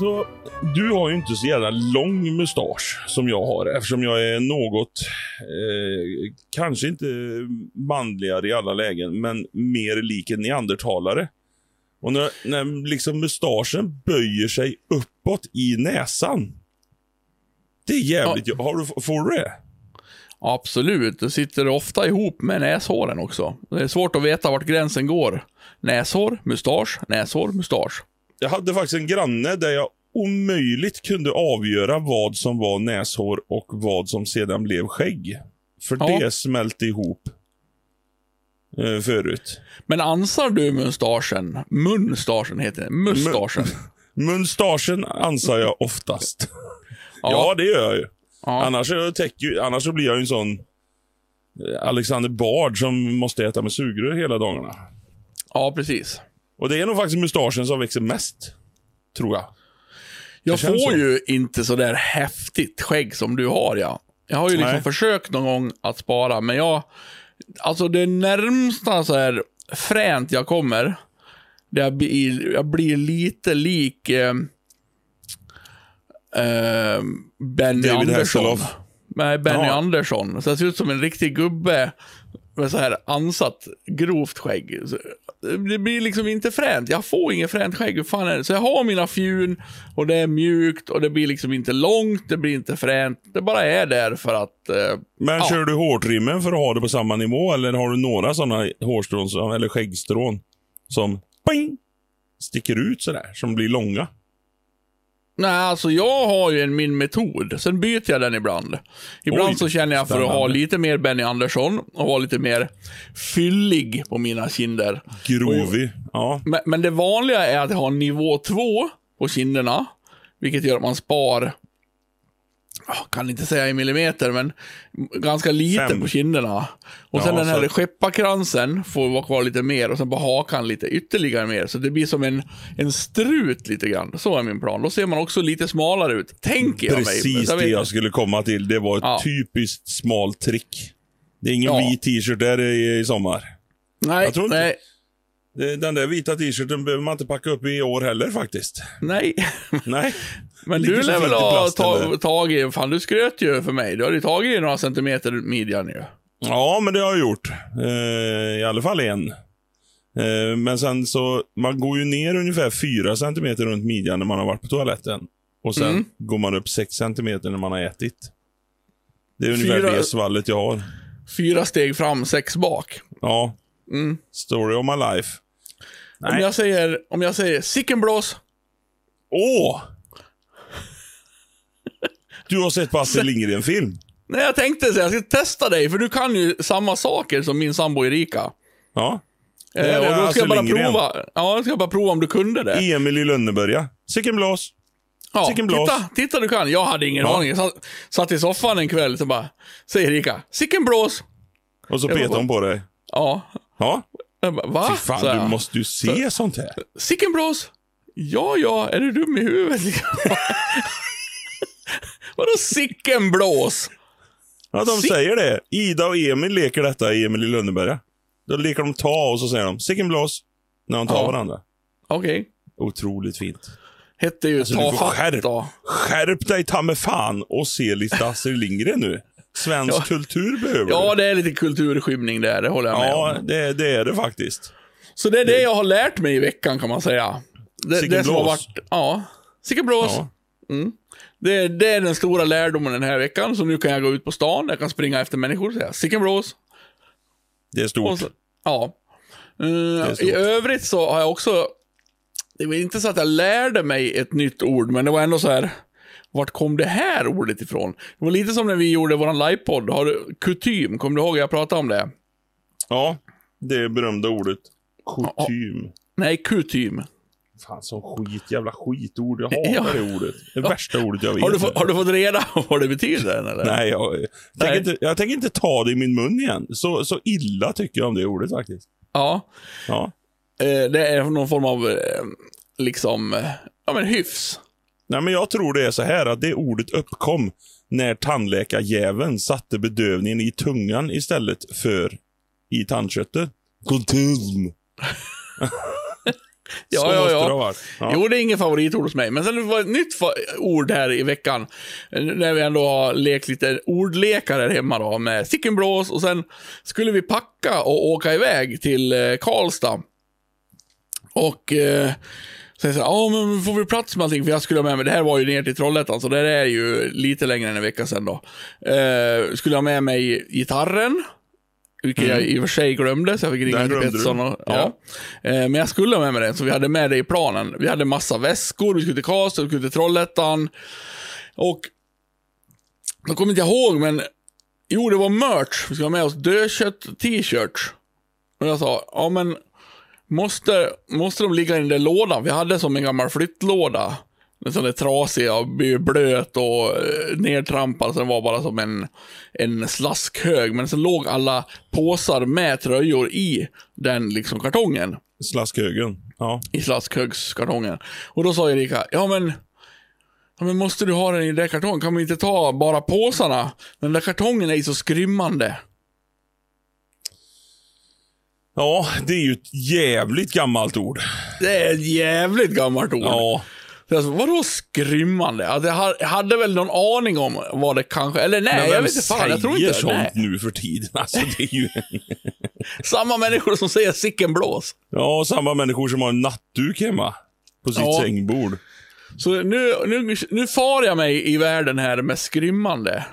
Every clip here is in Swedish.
Alltså, du har ju inte så jävla lång mustasch som jag har eftersom jag är något, eh, kanske inte manligare i alla lägen, men mer lik en neandertalare. Och när, när liksom mustaschen böjer sig uppåt i näsan. Det är jävligt... Har du, får du det? Absolut, det sitter ofta ihop med näshåren också. Det är svårt att veta vart gränsen går. Näshår, mustasch, näshår, mustasch. Jag hade faktiskt en granne där jag omöjligt kunde avgöra vad som var näshår och vad som sedan blev skägg. För Ja. det smälte ihop eh, förut. Men ansar du mustaschen? Munstaschen heter det. Mustaschen. Mustaschen ansar jag oftast. ja. det gör jag ju. Ja. Annars, så täcker, annars så blir jag ju en sån eh, Alexander Bard som måste äta med sugrör hela dagarna. ja, precis. Och det är nog faktiskt mustaschen som växer mest. Tror jag. Jag Det får ju inte så där häftigt skägg som du har, ja. Jag har ju liksom Nej. försökt någon gång att spara, men jag... Alltså det närmsta så här fränt jag kommer, det jag blir, jag blir lite lik eh, eh, Benny David Andersson. Hasselhoff. Nej, Benny Ja. Andersson. Så jag ser ut som en riktig gubbe med så här ansatt grovt skägg. Så Det blir liksom inte fränt. Jag får inget fränt skägg. Hur fan är det? Så jag har mina fjun och det är mjukt och det blir liksom inte långt, det blir inte fränt. Det bara är där för att... Eh, Men Ja. kör du hårtrimmen för att ha det på samma nivå eller har du några sådana hårstrån, eller skäggstrån som boing, sticker ut sådär, som blir långa? Nej, alltså jag har ju en, min metod. Sen byter jag den ibland. Ibland Oj, så känner jag för att ha spännande. lite mer Benny Andersson och vara lite mer fyllig på mina kinder. Grovig. Ja. Men, men det vanliga är att jag har nivå 2 på kinderna, vilket gör att man spar, kan inte säga i millimeter, men ganska lite Fem. på kinderna. Och Ja, sen den här så- skepparkransen får vara kvar lite mer och sen på hakan lite ytterligare mer. Så det blir som en, en strut lite grann. Så är min plan. Då ser man också lite smalare ut, tänker jag mig. Precis det jag skulle komma till. Det var ett Ja. typiskt smalt trick. Det är ingen Ja. vit t-shirt där i, i sommar. Nej, jag tror inte- nej, den där vita t-shirten behöver man inte packa upp i år heller faktiskt. nej. Nej. Men du lär väl i ha ta, tagit, fan du skröt ju för mig. Du har ju tagit några centimeter midjan ju. Ja, men det har jag gjort. Eh, I alla fall en. Eh, men sen så, man går ju ner ungefär 4 centimeter runt midjan när man har varit på toaletten. Och sen Mm. går man upp 6 centimeter när man har ätit. Det är ungefär Fyra- det svallet jag har. Fyra steg fram, sex bak. Ja. Mm. Story of my life. Om Nej. jag säger, om jag säger sickenblås. Åh! Du har sett på Astrid Lindgren-film? Nej, jag tänkte så jag ska testa dig, för du kan ju samma saker som min sambo Erika. Ja. Eh, Det är och då ska Astrid jag bara Lindgren. prova. Ja, jag ska bara prova om du kunde det. Emil i Lönneberga. Sicken blås. Ja, Sicken blås. titta, titta du kan. Jag hade ingen Ja. aning. Jag satt, satt i soffan en kväll och bara, säger Erika, sicken blås. Och så Jag petar bara- hon på dig. Ja. Ja. Jag bara, va? Fy fan, jag. du måste ju se sånt här. Sicken blås? Ja, ja, är du dum i huvudet? Vadå sicken blås? Ja, de Sick- säger det. Ida och Emil leker detta i Emil i Lönneberga. Då leker de ta och så säger de sicken blås när de tar Ja. varandra. Okej. Otroligt fint. Hette ju Alltså, ta fatt skärp, då. skärp dig ta med fan och se lite Astrid Lindgren nu. Svensk Ja. kultur behöver Ja, det är lite kulturskymning där, det håller jag med Ja, om. det, det är det faktiskt. Så det är det jag har lärt mig i veckan kan man säga. Det, Sicken det blås. varit, ja. Sicken blås. Ja. Det, det är den stora lärdomen den här veckan, så nu kan jag gå ut på stan, jag kan springa efter människor och säga sicken blås. Det är stort. så, ja. Stort. I övrigt så har jag också, det var inte så att jag lärde mig ett nytt ord, men det var ändå så här, vart kom det här ordet ifrån? Det var lite som när vi gjorde våran livepodd, har du kutym, kommer du ihåg jag pratade om det? Ja, det berömda ordet. Kutym. Nej, kutym. Fan, så skit, jävla skitord. Jag hatar Ja. det ordet. Det värsta ordet jag vet. Har du, få- har du fått reda på vad det betyder eller? Nej, jag, jag. Tänker inte, jag tänker inte ta det i min mun igen. Så, så illa tycker jag om det ordet faktiskt. Ja. Ja. Eh, det är någon form av, eh, liksom, eh, ja men hyfs. Nej, men jag tror det är så här att det ordet uppkom när tandläkarjäveln satte bedövningen i tungan istället för i tandköttet. Kulturm. Ja, Så ja, ja. det varit. Ja. Jo, det är ingen favoritord hos mig. Men sen var det ett nytt ord här i veckan. När vi ändå har lekt lite ordlekar här hemma då med stickenblås och sen skulle vi packa och åka iväg till eh, Karlstad. Och eh, säger så här, ja men får vi plats med allting? För jag skulle ha med mig, det här var ju ner till Trollhättan, så det är ju lite längre än en vecka sedan då. Eh, skulle ha med mig gitarren. Vilket jag i och för sig glömde, så jag fick ringa till Pettersson. Och, ja. Eh, Men jag skulle ha med mig den, så vi hade med det i planen. Vi hade massa väskor, vi skulle till Karlstad, vi skulle till Trollhättan. Och jag kommer inte ihåg, men jo, det var merch. Vi skulle ha med oss dödkött t-shirts. Och jag sa, ja men måste, måste de ligga i den där lådan? Vi hade som en gammal flyttlåda. En sån där trasig och blev blöt och eh, nedtrampad, så den var bara som en, en slaskhög. Men så låg alla påsar med tröjor i den liksom kartongen Slaskhögen. Ja. i slaskhögskartongen. Och då sa Erika, ja men, ja men måste du ha den i den kartongen? Kan man inte ta bara påsarna? Den där kartongen är ju så skrymmande. ja, det är ju ett jävligt gammalt ord. Det är ett jävligt gammalt ord. Ja. Så Alltså, vadå skrymmande? Alltså, jag ha- jag hade väl någon aning om vad det kanske, eller nej, Men jag vet inte fan, jag tror inte sånt Nej. nu för tiden? Alltså, det är ju... Samma människor som säger sicken blås. Ja, samma människor som har en nattduk hemma. På sitt Ja. sängbord. Så nu, nu, nu far jag mig i världen här med skrymmande.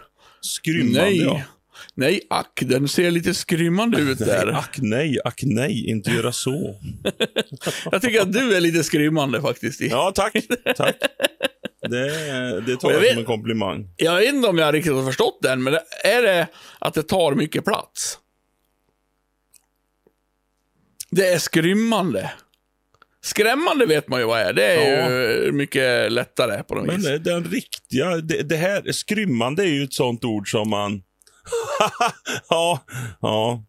Skrymmande, nej. ja. Nej, ack, den ser lite skrymmande ut Nej, där. ack nej, ack nej, inte göra så. Jag tycker att du är lite skrymmande faktiskt. Ja, tack. Tack. Det, det tar jag jag, vet- som en komplimang. Jag vet inte om jag riktigt har förstått den, men är det att det tar mycket plats? Det är skrymmande. Skrämmande vet man ju vad är. Det är ju mycket lättare på något Men vis. det- den riktiga, det, det här, skrymmande är ju ett sånt ord som man... ja, ja.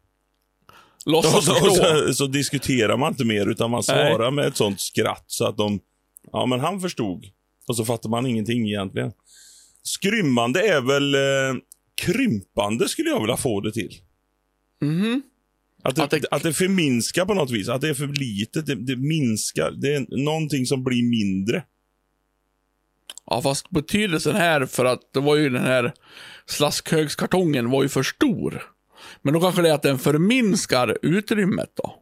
Låtsas så, så, så diskuterar man inte mer, utan man svarar med ett sånt skratt så att de... Ja, men han förstod. Och så fattar man ingenting egentligen. Skrymmande är väl eh, krympande, skulle jag vilja få det till. Mhm. Att det, Att att, det- det... förminskar på något vis. Att det är för litet. Det, det minskar. Det är någonting som blir mindre. Ja, fast betydelsen här, för att det var ju den här slaskhögskartongen var ju för stor. Men då kanske det är att den förminskar utrymmet då.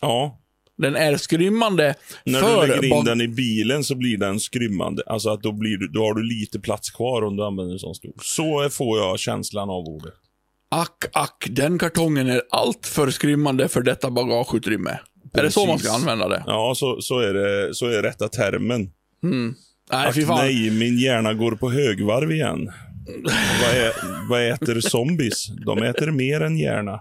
Ja. Den är skrymmande När för... du lägger in den i bilen så blir den skrymmande. Alltså att då, blir du, då har du lite plats kvar om du använder en sån stor. Så får jag känslan av ordet. Ack, ack, den kartongen är allt för skrymmande för detta bagageutrymme. Är det så man ska Precis. använda det? Ja, så, så, är det, så är rätta termen. Nej, Ack fy fan. nej, min hjärna går på högvarv igen. Vad, ä, vad äter zombies? De äter mer än hjärna.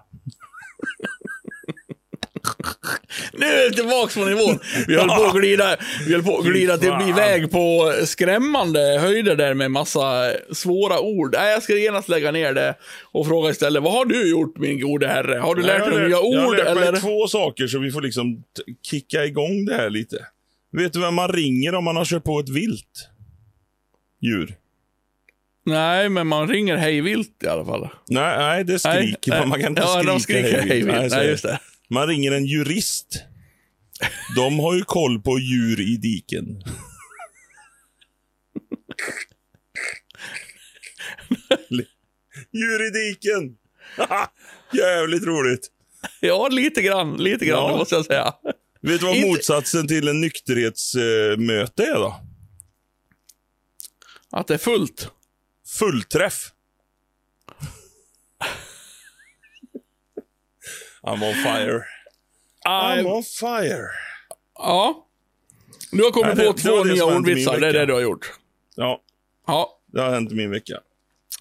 Nu är vi tillbaka på nivån. Vi höll på att glida, vi höll på att glida till iväg på skrämmande höjder där med massa svåra ord. Nej, jag ska genast lägga ner det och fråga istället, vad har du gjort min gode herre? Har du lärt jag dig nya lärt- jag har ord lärt mig eller? två saker så vi får liksom kicka igång det här lite. Vet du vem man ringer om man har kört på ett vilt djur? Nej, men man ringer hej vilt i alla fall. Nej, nej det skriker Nej, man. Man kan inte ja, skrika de skriker hej hej vilt. vilt. så Nej, är just det. Man ringer en jurist. De har ju koll på djur i diken. djur i diken! Jävligt roligt. Ja, lite grann. Lite grann, Ja. måste jag säga. Vet du vad Inte- motsatsen till en nykterhetsmöte är då? Att det är fullt. Fullträff. I'm on fire. I'm on fire. Ja. Du har kommit Nej, det- på det två det nya ordvitsar, det är det du har gjort. Ja, Ja. det har hänt min vecka.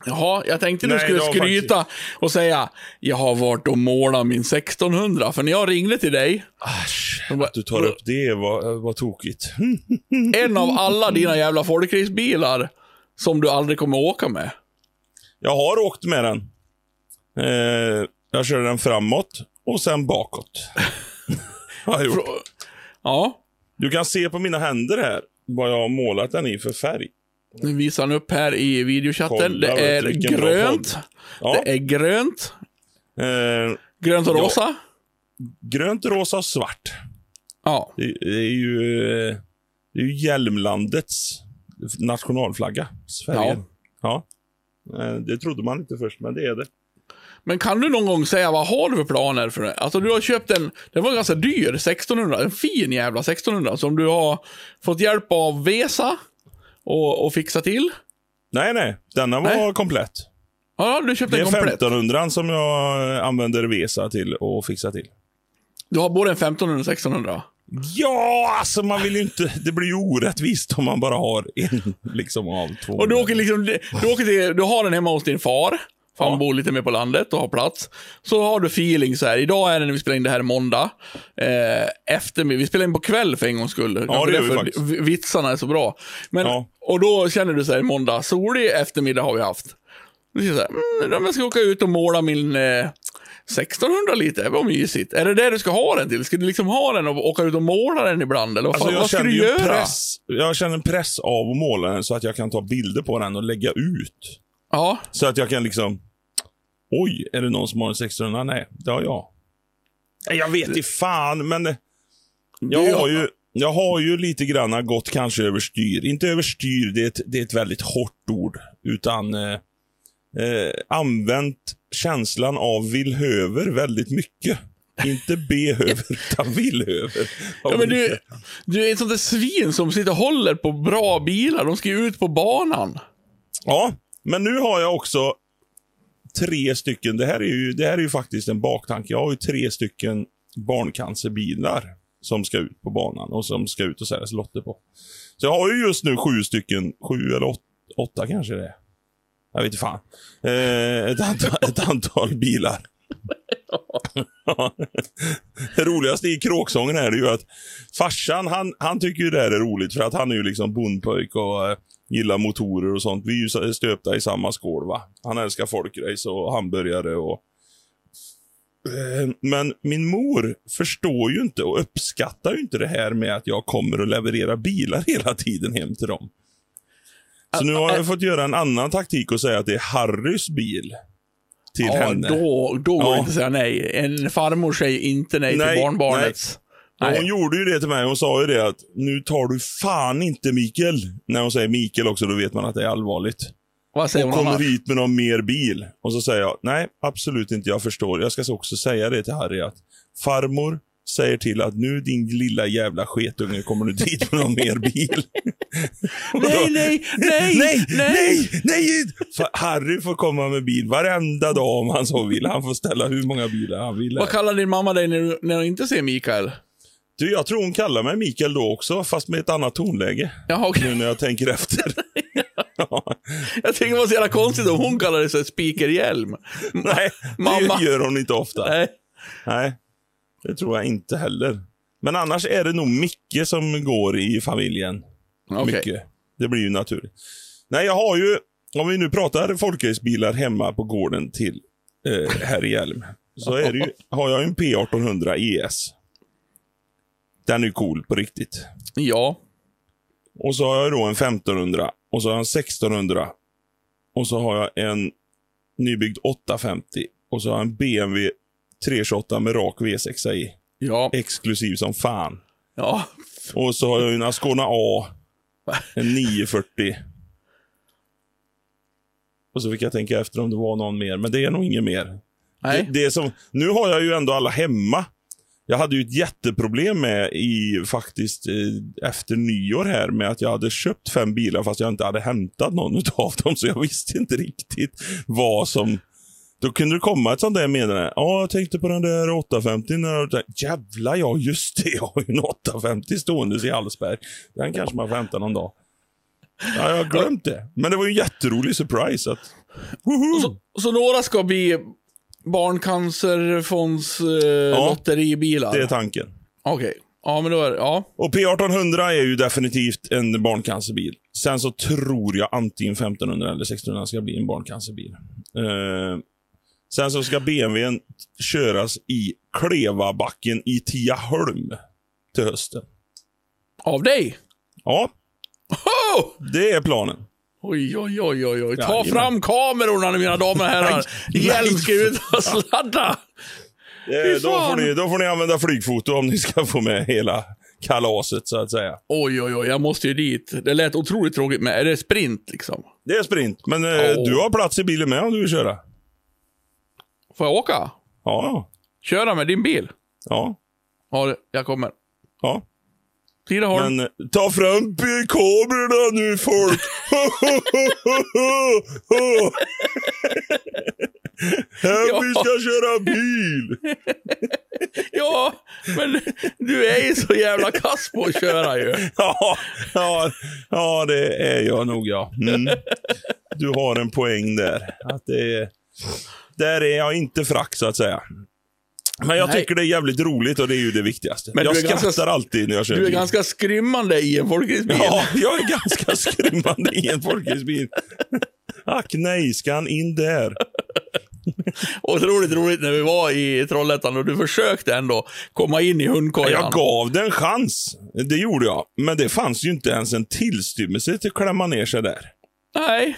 Jaha, jag tänkte du Nej, skulle skryta och säga jag har varit och målat min 1600, för när jag ringde till dig, Asch, bara- att du tar upp det var, var tokigt. en av alla dina jävla folkracebilar som du aldrig kommer åka med. Jag har åkt med den. Eh, jag körde den framåt och sen bakåt. har jag gjort. Ja, Du kan se på mina händer här vad jag har målat den i för färg. nu visar han upp här i videochatten. Kolla, det är grönt. Ja, Det är grönt. eh, Grönt och Ja. rosa. grönt, rosa och svart. Ja. Det, det är ju, eh, det är ju Hjälmlandets nationalflagga. Sverige. Ja. Eh, Det trodde man inte först, men det är det. Men kan du någon gång säga vad har du för planer för det? Alltså du har köpt en, den var ganska dyr, 1600, en fin jävla 1600 som du har fått hjälp av Vesa och, och fixa till. Nej, nej. Denna var Nej. komplett. Ja, du köpte Det en är komplett. 1500 som jag använder Vesa till och fixa till. Du har både en 1500 och en 1600. Ja, alltså man vill ju inte... Det blir ju orättvist om man bara har en liksom av två. Och du åker liksom, du åker till, du har den hemma hos din far. För han Ja. bor lite mer på landet och har plats. Så har du feeling så här. Idag är det när vi spelar in det här måndag. Eh, eftermiddag. Vi spelar in på kväll för en gångs skull. Ja, det gör vi faktiskt. vi- Vitsarna är så bra. Men, Ja. Och då känner du så här, måndag, solig eftermiddag har vi haft. Du säger så här, mm, jag ska åka ut och måla min eh, 1600 lite, vad mysigt. Är det det du ska ha den till? Ska du liksom ha den och åka ut och måla den ibland? Eller vad, Alltså fan, jag vad ska du göra? press. Jag känner en press av att måla den så att jag kan ta bilder på den och lägga ut. Ja, Så att jag kan liksom... Oj, är det någon som har en 1600? Nej, det har jag. Jag vet inte fan, men... Jag har ju, jag har ju lite grann gått kanske överstyr. Inte överstyr, det är ett, det är ett väldigt hårt ord. Utan eh, eh, använt känslan av villhöver väldigt mycket. Inte behöver, utan villhöver. Ja, men du, du är ett sånt där svin som sitter och håller på bra bilar. De ska ju ut på banan. Ja, men nu har jag också tre stycken. Det här är ju, det här är ju faktiskt en baktanke. Jag har ju tre stycken barncancerbilar som ska ut på banan och som ska ut och säljas lotter på. Så jag har ju just nu sju stycken, sju eller åt, åtta kanske det är. Jag vet inte fan. Eh, ett, antal, ett antal bilar. Det roligaste i kråksången är det ju att farsan, han, han tycker ju det här är roligt för att han är ju liksom bondpojk och eh, gillar motorer och sånt. Vi är ju eh, stöpta i samma skål va. Han älskar folkrace och hamburgare och... Eh, Men min mor förstår ju inte och uppskattar ju inte det här med att jag kommer och levererar bilar hela tiden hem till dem. Så nu har jag fått göra en annan taktik och säga att det är Harrys bil. Till Ja, henne. då, då går Ja. det inte att säga nej. En farmor säger inte nej, Nej, till barnbarnets. Och Nej. Hon gjorde ju det till mig. Hon sa ju det att nu tar du fan inte Mikael. När hon säger Mikael också, då vet man att det är allvarligt. Vad säger Och hon kommer hit med någon mer bil. Och så säger jag, nej, absolut inte, jag förstår. Jag ska också säga det till Harry att farmor säger till att nu din lilla jävla sketunge kommer du dit med någon mer bil. Nej, nej, nej, nej, nej. nej, nej! För Harry får komma med bil varenda dag om han så vill. Han får ställa hur många bilar han vill. Vad kallar din mamma dig när du, när du inte ser Mikael? Du, jag tror hon kallar mig Mikael då också, fast med ett annat tonläge. Jaha, okej. Nu när jag tänker efter. ja. Jag tycker det var så jävla konstigt om hon kallade sig speakerhjälm. Nej, Mamma. det gör hon inte ofta. Nej. Nej, det tror jag inte heller. Men annars är det nog Micke som går i familjen. Okej. Mycket. Det blir ju naturligt. Nej, jag har ju, om vi nu pratar folkracebilar hemma på gården till eh, här i Hjälm, så är det ju, har jag en P1800 ES. Den är ju cool på riktigt. Ja. Och så har jag då en 1500 och så har jag en 1600. Och så har jag en nybyggd 850 och så har jag en BMW 328 med rak V6 i. Ja. Exklusiv som fan. Ja. Och så har jag en Ascona A. En 940. Och så fick jag tänka efter om det var någon mer, men det är nog ingen mer. Nej. Det, det som, nu har jag ju ändå alla hemma. Jag hade ju ett jätteproblem med i faktiskt eh, efter nyår här med att jag hade köpt fem bilar fast jag inte hade hämtat någon av dem. Så jag visste inte riktigt vad som... Då kunde det komma ett sånt där meddelande. Ja, jag tänkte på den där 850. När Jävlar ja, just det. Jag har ju en 850 stående i Hallsberg. Den kanske man får hämta någon dag. Ja, jag har glömt det. Men det var ju en jätterolig surprise. Att! Så, så några ska bli barncancerfonds eh, Ja, det är tanken. Okej. Ja, men då är det, ja. Och P1800 är ju definitivt en barncancerbil. Sen så tror jag antingen 1500 eller 1600 ska bli en barncancerbil. Eh, sen så ska BMWn köras i Klevabacken i Tiaholm till hösten. Av dig? Ja, Oh! det är planen. Oj, oj, oj, oj, oj. Ta Jajamän. fram kamerorna nu, mina damer och herrar. Nej, Hjälm ska ut och sladda. Eh, då, får ni, då får ni använda flygfoto om ni ska få med hela kalaset så att säga. Oj, oj, oj, jag måste ju dit. Det lät otroligt tråkigt med. Är det sprint liksom? Det är sprint, men eh, Åh. du har plats i bilen med om du vill köra. Får jag åka? Ja, Köra med din bil? ja, Ja, det- jag kommer. ja. Tidaholm. Men eh, ta fram kamerorna nu folk! Här Ja. vi ska köra bil! Ja, men du är ju så jävla kass på att köra ju. Ja, ja, ja, det är jag nog ja. Mm. Du har en poäng där. Att det är, där är jag inte frack så att säga. Men jag Nej. tycker det är jävligt roligt och det är ju det viktigaste. Men jag skrattar ganska- alltid när jag kör Du är bil. ganska skrymmande i en folkracebil. Ja, jag är ganska skrymmande i en folkracebil. Ack nej, ska han in där? Otroligt roligt när vi var i Trollhättan och du försökte ändå komma in i hundkojan. Jag gav den en chans. Det gjorde jag. Men det fanns ju inte ens en tillstymmelse till att klämma ner sig där. Nej.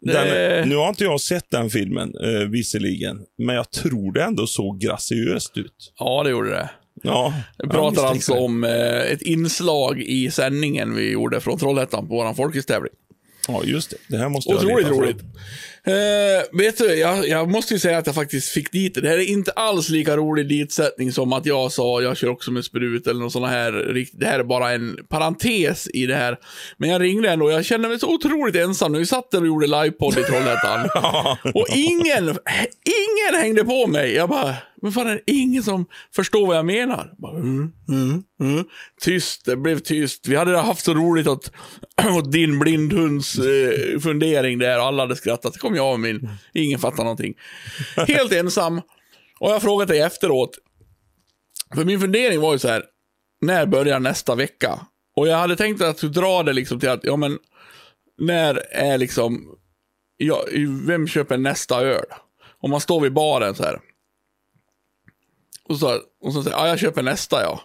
Den, nu har inte jag sett den filmen, eh, visserligen. Men jag tror det ändå såg graciöst ut. Ja, det gjorde det. Ja, jag pratar alltså om eh, ett inslag i sändningen vi gjorde från Trollhättan på vår folkhästävling. Ja, just det. Det här måste jag Otroligt fram. roligt. Eh, vet du, jag, jag måste ju säga att jag faktiskt fick dit det. Det här är inte alls lika rolig ditsättning som att jag sa jag kör också med sprut eller något sånt här. Det här är bara en parentes i det här. Men jag ringde ändå och jag kände mig så otroligt ensam vi satt där och gjorde livepodd i Trollhättan. och ingen, ingen hängde på mig. Jag bara, men fan är det ingen som förstår vad jag menar? Bara, mm, mm, mm. Tyst, det blev tyst. Vi hade haft så roligt åt, åt din blindhunds eh, fundering där och alla hade skrattat. Kom jag och min, ingen fattar någonting. Helt ensam. Och jag har frågat dig efteråt. För min fundering var ju så här, när börjar nästa vecka? Och jag hade tänkt att dra det liksom till att, ja men, när är liksom, ja, vem köper nästa öl? Om man står vid baren så här. Och så, och så säger ja jag köper nästa ja.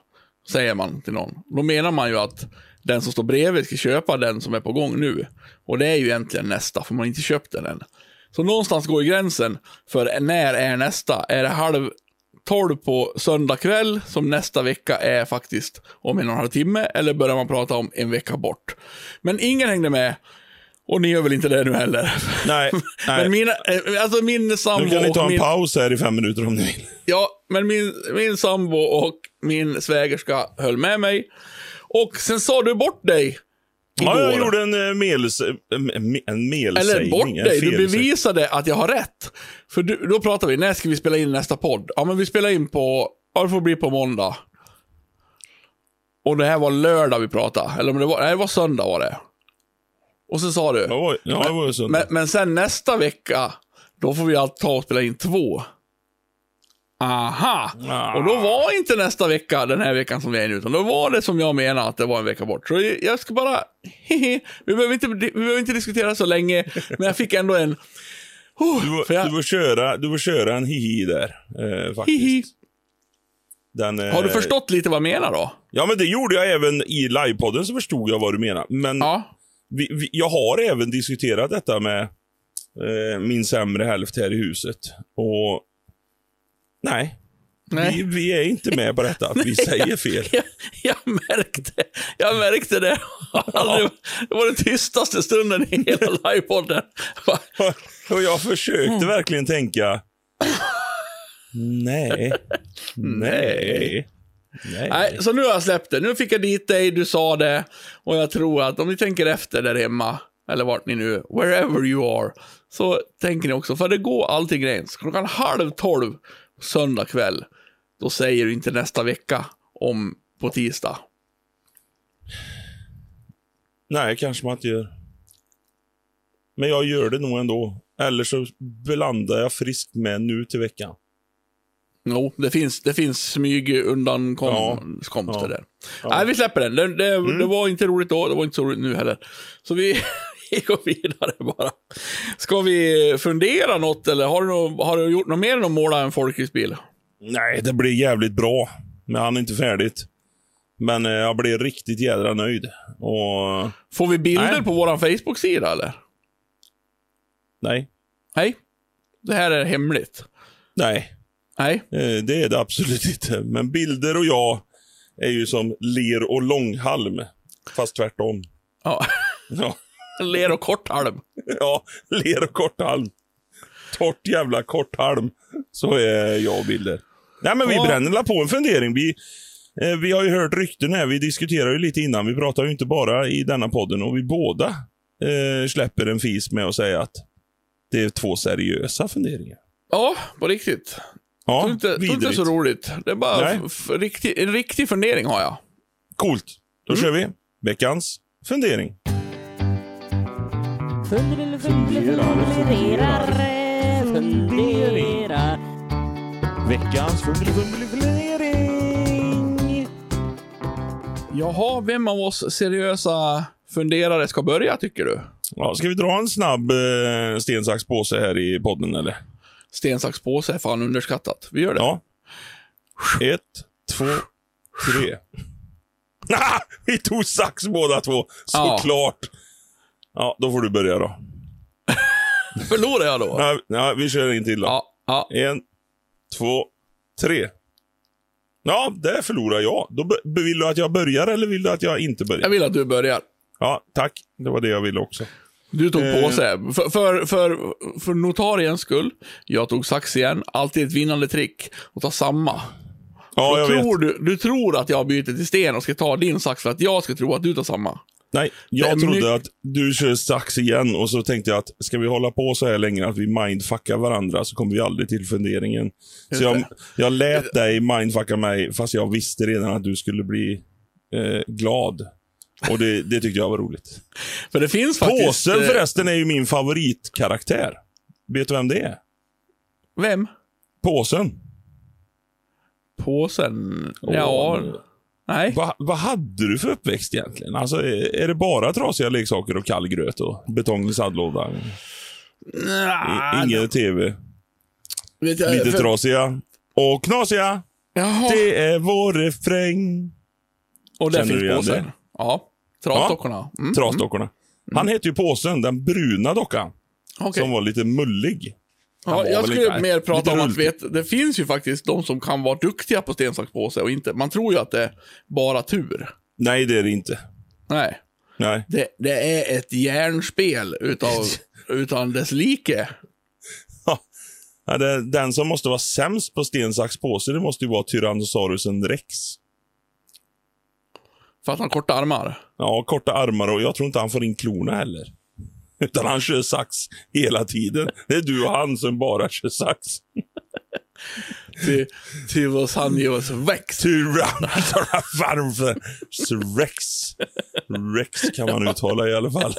Säger man till någon. Då menar man ju att den som står bredvid ska köpa den som är på gång nu. Och det är ju egentligen nästa, för man har inte köpt den än. Så någonstans går gränsen för när är nästa? Är det halv tolv på söndag kväll, som nästa vecka är faktiskt om en och en halv timme, eller börjar man prata om en vecka bort? Men ingen hängde med. Och ni gör väl inte det nu heller? Nej, nej. Men mina, eh, alltså min sambo Nu kan ni ta en min, paus här i fem minuter om ni vill. Ja, men min, min sambo och min svägerska höll med mig. Och sen sa du bort dig. Ja, jag gjorde en eh. En, en melsägning. Eller bort dig. Du bevisade att jag har rätt. För du, då pratar vi, när ska vi spela in nästa podd? Ja, men vi spelar in på, ja det får bli på måndag. Och det här var lördag vi pratade. Eller om det var, nej det var söndag var det. Och så sa du, Ja, var- ja, var men, men sen nästa vecka, då får vi allt ta och spela in två. Aha! Ah. Och då var inte nästa vecka den här veckan som vi är nu, utan då var det som jag menar att det var en vecka bort. Så jag ska bara, vi, behöver inte, vi behöver inte diskutera så länge, men jag fick ändå en, oh, Du, får, jag, du, får köra, du får köra en hihi där, eh, faktiskt. hihi. Den, eh, Har du förstått lite vad jag menar då? Ja, men det gjorde jag även i livepodden, så förstod jag vad du menar. Men Ja. vi, vi, jag har även diskuterat detta med eh, min sämre hälft här i huset. Och nej, Nej. Vi, vi är inte med på detta, att vi säger fel. Jag, jag märkte, jag märkte det. Aldrig, det var den tystaste stunden i hela livepodden. Och jag försökte Mm. verkligen tänka, nej, nej, nej. Nej, så nu har jag släppt det. Nu fick jag dit dig, du sa det. Och jag tror att om ni tänker efter där hemma, eller vart ni nu, wherever you are, så tänker ni också, för det går alltid gräns. Klockan halv tolv söndag kväll, då säger du inte nästa vecka om på tisdag. Nej, kanske man inte gör. Men jag gör det nog ändå. Eller så blandar jag friskt med nu till veckan. Jo, det finns, det finns smyg undankomster Ja. där. Nej, vi släpper den. Det, det, det var inte roligt då, det var inte så roligt nu heller. Så vi, vi går vidare bara. Ska vi fundera något eller har du, nå- har du gjort något mer än att måla en folkracebil? Nej, det blir jävligt bra. Men han är inte färdigt. Men eh, jag blir riktigt jädra nöjd. Och Får vi bilder Nej. på vår Facebook-sida eller? nej, Nej, det här är hemligt. nej. Nej. Eh, det är det absolut inte. Men bilder och jag är ju som ler och långhalm. Fast tvärtom. Ja. Ja, Ler och korthalm. ja ler och korthalm. Torrt jävla korthalm. Så är jag och bilder. Nej, men vi Ja. bränner på en fundering. Vi, eh, vi har ju hört rykten här. Vi diskuterar ju lite innan. Vi pratar ju inte bara i denna podden och vi båda eh, släpper en fis med att säga att det är två seriösa funderingar. Ja, på riktigt. Ja, Det är inte, är inte vidrigt. så roligt. Det är bara riktig, en riktig fundering har jag. Coolt. Då Mm. kör vi veckans fundering. Funderar, funderar, funderar. Veckans fundering. Jaha, vem av oss seriösa funderare ska börja, tycker du? Ja, ska vi dra en snabb eh, sten, sax, påse här i podden eller? Sten, sax, påse är fan underskattat. Vi gör det. Ja. Ett, två, tre. Ah, vi tog sax båda två. Såklart. Ja, då får du börja då. Förlorar jag då? Ja, ja, vi kör en till då. Ja. ja. En, två, tre. Ja, där förlorar jag. Då vill du att jag börjar eller vill du att jag inte börjar? Jag vill att du börjar. Ja, tack. Det var det jag ville också. Du tog Eh. påse. För, för, för, för notariens skull, jag tog sax igen. Alltid ett vinnande trick. Och ta samma. Ja, jag Då vet. tror du, du tror att jag byter till sten och ska ta din sax för att jag ska tro att du tar samma. Nej, jag trodde mycket- att du kör sax igen och så tänkte jag att ska vi hålla på så här länge att vi mindfuckar varandra så kommer vi aldrig till funderingen. Så jag, jag lät dig mindfucka mig fast jag visste redan att du skulle bli eh, glad. Och det, det tyckte jag var roligt. För det finns faktiskt... Påsen eh, förresten är ju min favoritkaraktär. Vet du vem det är? Vem? Påsen. Påsen? Ja. men- Nej. Va, vad hade du för uppväxt egentligen? Alltså, är, är det bara trasiga leksaker och kall gröt och betong i sandlåda? Nja, I- Ingen tv? vet jag, Lite för- trasiga och knasiga. Jaha. Det är vår refräng. och där Känner finns påsen. det? Ja. Trasdockorna. Mm. Trasdockorna. Han heter ju Påsen, den bruna dockan. Okej. Som var lite mullig. Ja, jag skulle inte- mer prata lite om att vet, det finns ju faktiskt de som kan vara duktiga på sten, sax, påse och inte. Man tror ju att det är bara tur. Nej, det är det inte. Nej. Nej. Det, det är ett järnspel utav, utan dess like. Ja, det, den som måste vara sämst på sten, sax, påse, det måste ju vara Tyrannosaurusen rex. För att han har korta armar. Ja, korta armar och jag tror inte han får in klorna heller. Utan han kör sax hela tiden. Det är du och han som bara kör sax. Till, till vad han ger oss växt. Tyrannosaurus rex. Rex kan man uttala i alla fall.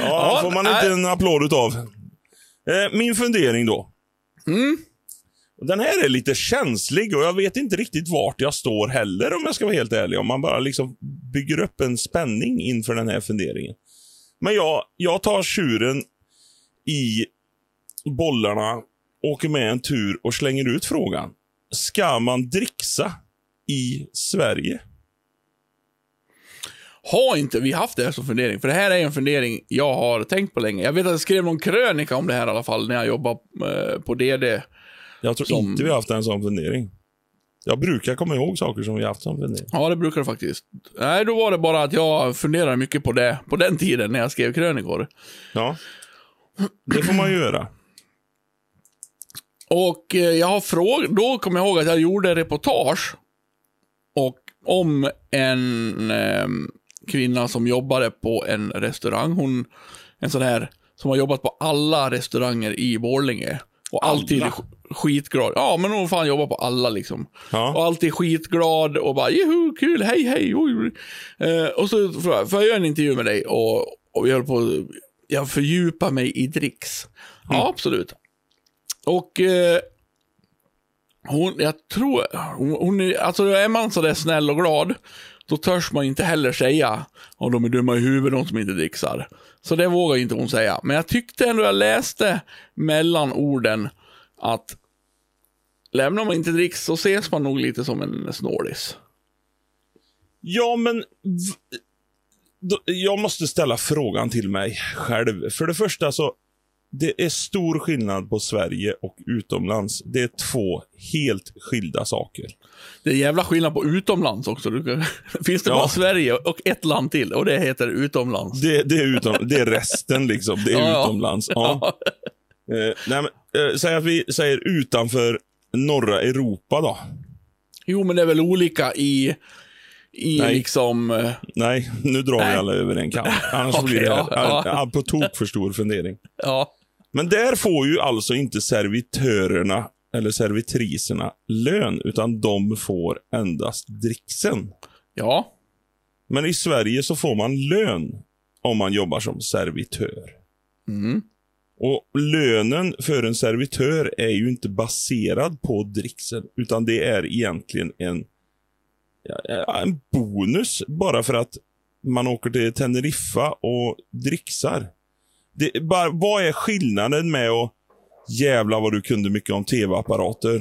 Ja, får man inte en applåd utav. Eh, min fundering då. Mm. Den här är lite känslig och jag vet inte riktigt vart jag står heller om jag ska vara helt ärlig. Om man bara liksom bygger upp en spänning inför den här funderingen. Men jag, jag tar tjuren i bollarna, åker med en tur och slänger ut frågan. Ska man dricksa i Sverige? Har inte vi haft det här som fundering? För det här är en fundering jag har tänkt på länge. Jag vet att jag skrev någon krönika om det här i alla fall när jag jobbade eh, på DD. Jag tror Som- inte vi har haft en sån fundering. Jag brukar komma ihåg saker som vi har haft som fundering. Ja, det brukar det faktiskt. Nej, då var det bara att jag funderade mycket på det på den tiden när jag skrev krönikor. Ja. Det får man ju göra. Och eh, jag har frågat, då kommer jag ihåg att jag gjorde reportage och om en eh, kvinna som jobbade på en restaurang. Hon, en sån här som har jobbat på alla restauranger i Borlänge. Och alltid Alla? sk- skitglad. Ja, men hon fan jobbar på alla liksom. Och Ja. alltid skitglad och bara joho, kul, hej, hej. Oj. Eh, och så jag, får jag göra en intervju med dig? Och, och vi höll på, jag fördjupar mig i dricks. Ja, absolut. Och eh, hon, jag tror, hon, hon är, alltså är man sådär snäll och glad, då törs man inte heller säga om de är dumma i huvudet, de som inte dricksar. Så det vågar inte hon säga. Men jag tyckte ändå jag läste mellan orden att lämnar man inte dricks så ses man nog lite som en snålis. Ja, men... då- Jag måste ställa frågan till mig själv. För det första så... det är stor skillnad på Sverige och utomlands. Det är två helt skilda saker. Det är jävla skillnad på utomlands också. Du, finns det Ja. bara Sverige och ett land till och det heter utomlands. Det, det, är, utom, det är resten liksom. Det är Ja, utomlands. Ja. Eh, nej, men, eh, säg att vi säger utanför norra Europa då. Jo, men det är väl olika i, i Nej. liksom... eh, Nej, nu drar Nej. vi alla över en kam. Annars Okej, blir det ja, ja. ja, på tok för stor fundering. Ja. Men där får ju alltså inte servitörerna eller servitriserna lön, utan de får endast dricksen. Ja. Men i Sverige så får man lön om man jobbar som servitör. Mm. Och lönen för en servitör är ju inte baserad på dricksen, utan det är egentligen en, en bonus bara för att man åker till Teneriffa och dricksar. Det, bara, vad är skillnaden med att jävla vad du kunde mycket om tv-apparater?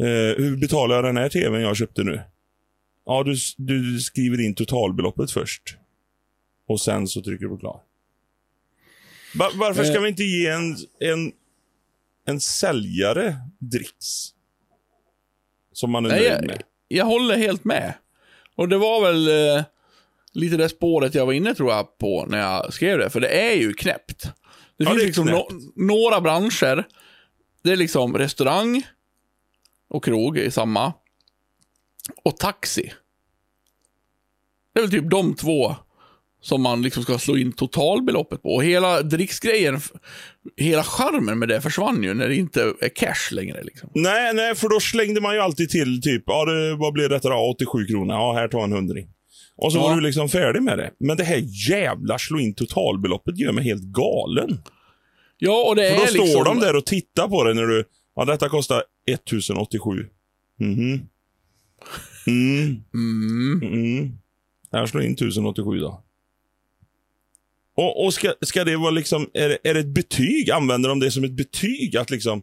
Eh, hur betalar jag den här tvn jag köpte nu? Ja, du, du skriver in totalbeloppet först. Och sen så trycker du på klar. Va- varför ska Eh. vi inte ge en, en, en säljare dricks? Som man är Nej, nöjd jag, med. jag håller helt med. Och det var väl eh, lite det spåret jag var inne tror jag på när jag skrev det. För det är ju knäppt. Det Ja, finns det liksom no- några branscher. Det är liksom restaurang och krog i samma. Och taxi. Det är väl typ de två som man liksom ska slå in totalbeloppet på. Och hela dricksgrejen, hela charmen med det försvann ju när det inte är cash längre. Liksom. Nej, nej, för då slängde man ju alltid till typ, ja, det, vad blir detta då? 87 kronor. Ja, här tar en hundring. Och så Ja. var du liksom färdig med det. Men det här jävla slå in totalbeloppet gör mig helt galen. Ja, och det För är då står liksom... de där och tittar på det när du, ja detta kostar 1087. Mhm. Mm. Mm. Mm. Här slår in 1087 då. Och, och ska, ska det vara liksom, är det, är det ett betyg? Använder de det som ett betyg? Att liksom,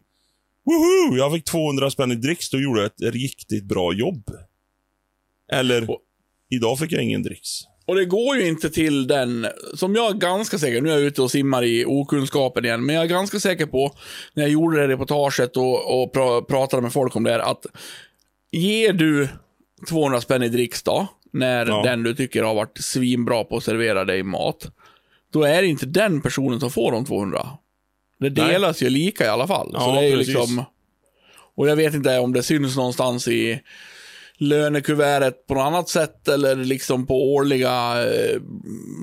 woho, jag fick 200 spänn i dricks, då gjorde jag ett riktigt bra jobb. Eller, Och- idag fick jag ingen dricks. Och det går ju inte till den, som jag är ganska säker, nu är jag ute och simmar i okunskapen igen, men jag är ganska säker på, när jag gjorde det reportaget och, och pra, pratade med folk om det här, att ger du 200 spänn i dricks då, när Ja. den du tycker har varit svinbra på att servera dig mat, då är det inte den personen som får de 200. Det Nej. delas ju lika i alla fall. så Ja, det är ju precis. liksom... Och jag vet inte om det syns någonstans i lönekuvertet på något annat sätt eller liksom på årliga eh,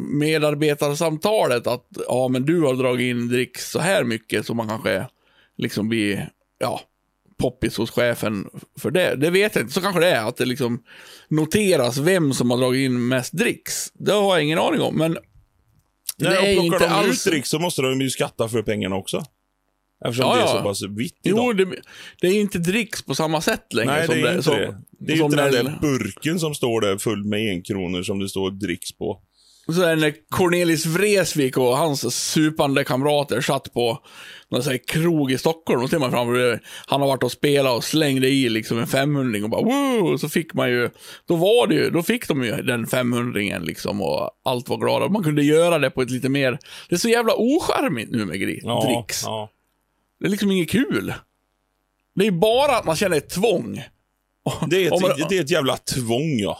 medarbetarsamtalet att ja, men du har dragit in dricks så här mycket så man kanske liksom blir, ja, poppis hos chefen för det. Det vet jag inte. Så kanske det är att det liksom noteras vem som har dragit in mest dricks. Det har jag ingen aning om, men Nej, det är och plockar inte de alls... ut dricks så måste de ju skatta för pengarna också. Eftersom Ja, det är så pass vitt idag. Jo, det, det är inte dricks på samma sätt längre. Nej, som det är inte som, det. Det är ju inte den där burken som står där full med enkronor som det står dricks på. Så är det när Cornelis Vreeswijk och hans supande kamrater satt på någon sån här krog i Stockholm. Då ser man framför det. Han har varit och spelat och slängde i liksom en 500 och bara! Och så fick man ju, då var det ju, då fick de ju den 500 liksom och allt var glada. Man kunde göra det på ett lite mer, det är så jävla ocharmigt nu med gri- Ja, dricks. ja. Det är liksom inget kul. Det är bara att man känner ett tvång. Det, är Om man- ett, det är ett jävla tvång, ja.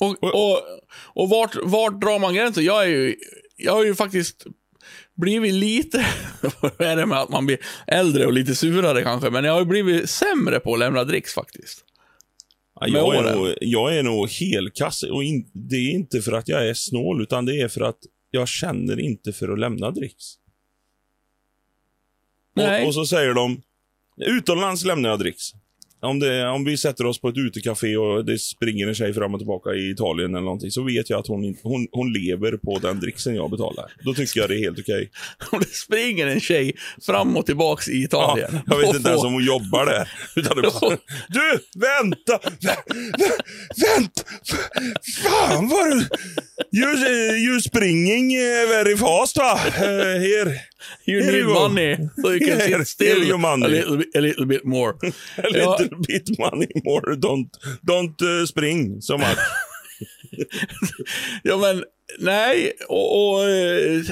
Och, och, och vart, vart drar man gränsen? Jag, är ju, jag har ju faktiskt blivit lite, vad är det med att man blir äldre och lite surare kanske, men jag har ju blivit sämre på att lämna dricks faktiskt. Ja, Jag är, nog, jag är nog helkass. Och in, det är inte för att jag är snål, utan det är för att jag känner inte för att lämna dricks. Och, och så säger de, utomlands lämnar jag dricks. Om, det, om vi sätter oss på ett utekafé och det springer en tjej fram och tillbaka i Italien eller någonting, så vet jag att hon, hon, hon lever på den dricksen jag betalar. Då tycker jag det är helt okej. Om det springer en tjej fram och tillbaks i Ja, Italien. jag vet inte ens om hon jobbar där. Utan det bara, du, vänta! Vä, vä, vänta! Fan vad du... You, you springing eh, very fast va? Uh, here. You Here need you money, so you can Here- sit still your money. A, little, bit- a little bit more. A Ja. little bit money more. Don't, don't uh, spring so much. Ja, men nej, och... och eh,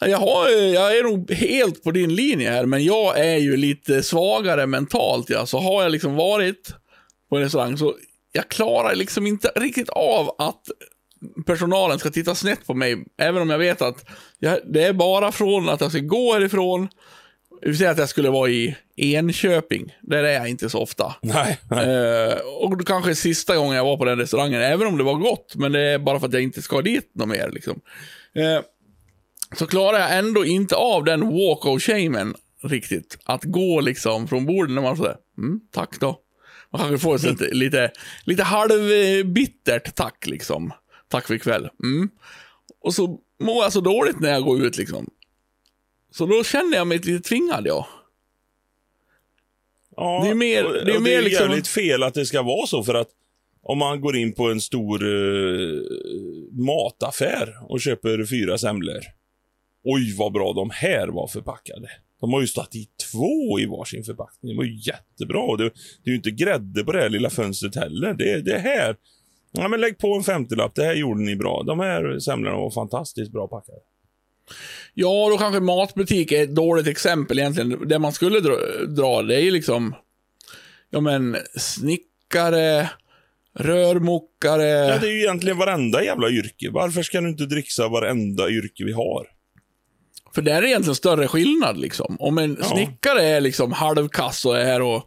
Jag, har, jag är nog helt på din linje här, men jag är ju lite svagare mentalt. Ja. Så har jag liksom varit på en restaurang så jag klarar liksom inte riktigt av att personalen ska titta snett på mig, även om jag vet att jag, det är bara från att jag ska gå härifrån. Vi säger att jag skulle vara i Enköping. Där är jag inte så ofta. Nej. nej. Eh, och kanske sista gången jag var på den restaurangen, även om det var gott. Men det är bara för att jag inte ska dit något mer. Liksom. Eh, så klarar jag ändå inte av den walk of shamen riktigt. Att gå liksom från bordet när man säger mm, tack då. Man kanske får ett sånt lite, lite halvbittert tack liksom. Tack för ikväll. Mm. Och så mår jag så dåligt när jag går ut liksom. Så då känner jag mig lite tvingad ja. Ja, Det är mer- det är och mer liksom- jävligt fel att det ska vara så för att om man går in på en stor eh, mataffär och köper fyra semlor. Oj, vad bra de här var förpackade. De har ju stått i två i varsin förpackning. Det var ju jättebra. Det, det är ju inte grädde på det här lilla fönstret heller. Det, det här. Ja, men lägg på en femtiolapp. Det här gjorde ni bra. De här semlorna var fantastiskt bra packade. Ja, då kanske matbutik är ett dåligt exempel egentligen. Det man skulle dra, dra det är ju liksom, ja men snickare, rörmokare. Ja, det är ju egentligen varenda jävla yrke. Varför ska du inte dricksa varenda yrke vi har? För där är det egentligen större skillnad liksom. Om en Ja. snickare är liksom halvkass och är här och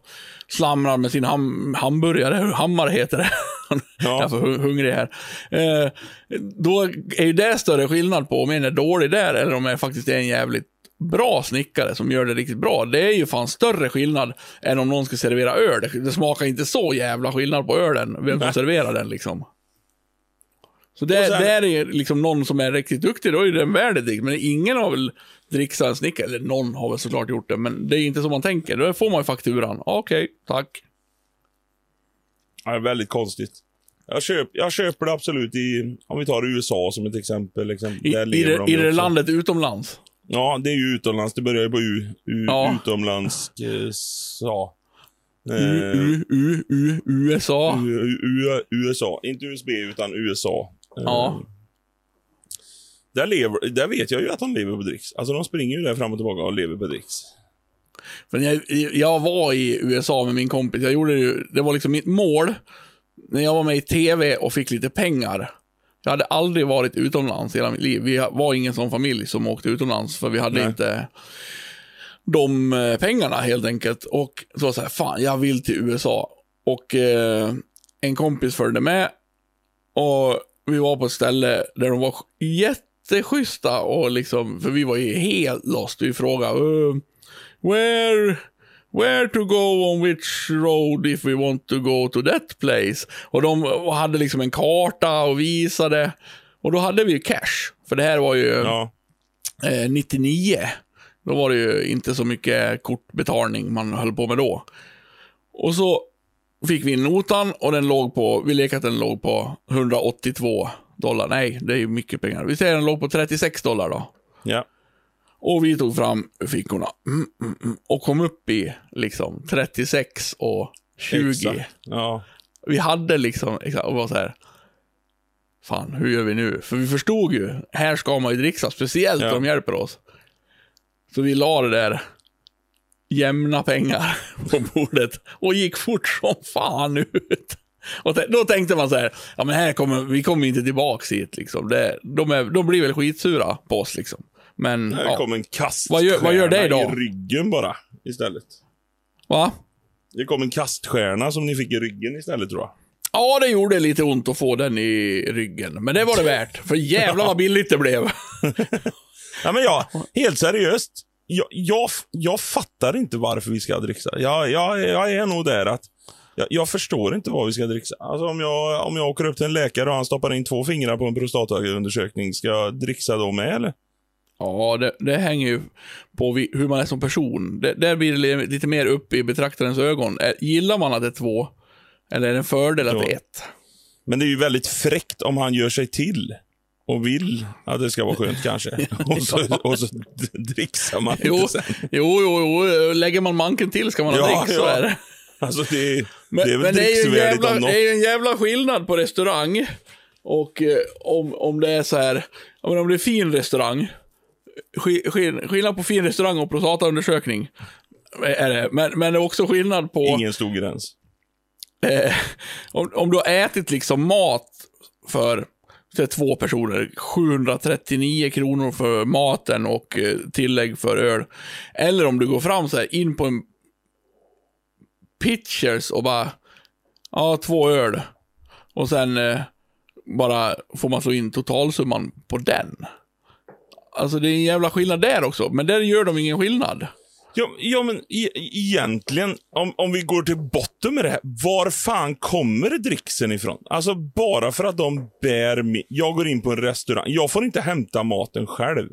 slamrar med sin ham hamburgare, hur hammare heter det. Ja. Jag är för hu- hungrig här. Eh, då är ju det större skillnad på om en är dålig där eller om en faktiskt är en jävligt bra snickare som gör det riktigt bra. Det är ju fan större skillnad än om någon ska servera öl. Det, det smakar inte så jävla skillnad på ölen, vem som Nej. serverar den liksom. Så det, sen- där är liksom någon som är riktigt duktig, då är den värd. Men ingen har väl dricksat en snickare, eller någon har väl såklart gjort det, men det är inte som man tänker. Då får man ju fakturan. Okej, tack. Ja, det är väldigt konstigt. Jag, köp, jag köper det absolut i, om vi tar USA som ett exempel. Liksom, I, där i, det, de i det landet utomlands. Ja, det är ju utomlands. Det börjar ju på U. U Ja. Utomlands. Eh, sa. U, Eh, U, U, U, USA. U, U, USA. Inte USB, utan USA. Eh, Ja. Där, lever, där vet jag ju att de lever på dricks. Alltså de springer ju där fram och tillbaka och lever på dricks. För jag, jag var i USA med min kompis. Jag gjorde det, ju- det var liksom mitt mål. När jag var med i TV och fick lite pengar. Jag hade aldrig varit utomlands i hela mitt liv. Vi var ingen sån familj som åkte utomlands. För vi hade Nej. inte de eh, pengarna helt enkelt. Och så var det så här, fan jag vill till USA. Och eh, en kompis följde med. Och vi var på ett ställe där de var jätteschyssta och liksom, för vi var ju helt lost. Vi frågade, uh, where, where to go on which road if we want to go to that place? Och de hade liksom en karta och visade. Och då hade vi ju cash. För det här var ju Ja. eh, 99. Då var det ju inte så mycket kortbetalning man höll på med då. Och så fick vi notan och den låg på, vi lekte att den låg på 182 dollar. Nej, det är ju mycket pengar. Vi säger den låg på 36 dollar då. Ja. Och vi tog fram fickorna mm, mm, mm, och kom upp i liksom 36 och 20. Exakt. Ja. Vi hade liksom, exakt, och var så här. Fan, hur gör vi nu? För vi förstod ju, här ska man ju dricksa, speciellt Ja. om de hjälper oss. Så vi la det där jämna pengar på bordet och gick fort som fan ut. Och då tänkte man så här, ja men här kommer, vi kommer inte tillbaks hit liksom. Det, de, är, de blir väl skitsura på oss liksom. Men, Här ja. kom en kaststjärna Vad gör- vad gör det då? i ryggen bara, istället. Va? Det kom en kaststjärna som ni fick i ryggen istället, tror jag. Ja, det gjorde lite ont att få den i ryggen. Men det var det värt. För jävlar vad billigt det blev. Ja, men jag, helt seriöst. Jag, jag, jag fattar inte varför vi ska dricksa. Jag, jag, jag är nog där att jag, jag förstår inte vad vi ska dricksa. Alltså om jag, om jag åker upp till en läkare och han stoppar in två fingrar på en prostataundersökning, ska jag dricksa då med eller? Ja, det, det hänger ju på vi, hur man är som person. Det, där blir det li- lite mer upp i betraktarens ögon. Gillar man att det är två? Eller är det en fördel att Ja. det är ett? Men det är ju väldigt fräckt om han gör sig till och vill att det ska vara skönt kanske. och, så, och så dricksar man Jo, inte sen. jo, jo, jo, lägger man manken till ska man ha Ja, drick, så ja. är det. Alltså det, är- Men, det är väl men det är ju jävla, det är en jävla skillnad på restaurang. Och eh, om, om det är så här, men om det är fin restaurang. sk- sk- skillnad på fin restaurang och prostataundersökning. Är det. Men, men det är också skillnad på... Ingen stor gräns. Eh, om, om du har ätit liksom mat för säg, två personer, 739 kronor för maten och eh, tillägg för öl. Eller om du går fram så här in på en Pitchers och bara, ja, två öl. Och sen eh, bara får man slå in totalsumman på den. Alltså det är en jävla skillnad där också, men där gör de ingen skillnad. Ja, ja men e egentligen, om, om vi går till botten med det här. Var fan kommer dricksen ifrån? Alltså bara för att de bär med. Jag går in på en restaurang. Jag får inte hämta maten själv.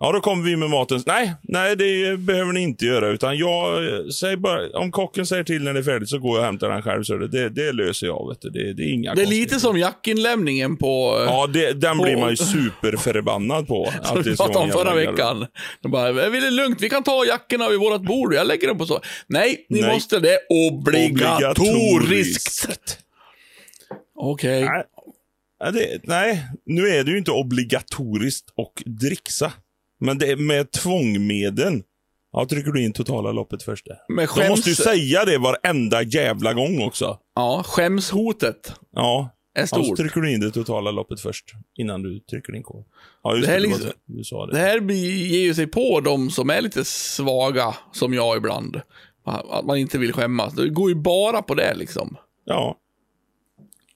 Ja, då kommer vi med maten. Nej, nej, det behöver ni inte göra. Utan jag eh, säger bara, om kocken säger till när det är färdigt så går jag och hämtar den själv. Så det, det, det löser jag. Vet du. Det, det är inga Det är lite som jackinlämningen på... eh, Ja, det, den på- blir man ju superförbannad på. Som det vi är pratade om förra veckan. De bara, "Eh, vi är lugnt, vi kan ta jackorna vid vårt bord. Jag lägger dem på så. Nej, ni Nej. måste det obligatoriskt. Okej. Nej. Ja, det, nej, nu är det ju inte obligatoriskt att dricksa. Men det är med tvångmedel. Ja, trycker du in totala loppet först. Men De måste ju skäms, säga det varenda jävla gång också. ja, skämshotet Ja. är Ja, så stort. trycker du in det totala loppet först. Innan du trycker din kod. Ja, just Det här det, liksom-. Du sa det. Det här ger ju sig på de som är lite svaga, som jag ibland. Att man inte vill skämmas. Det går ju bara på det liksom. Ja.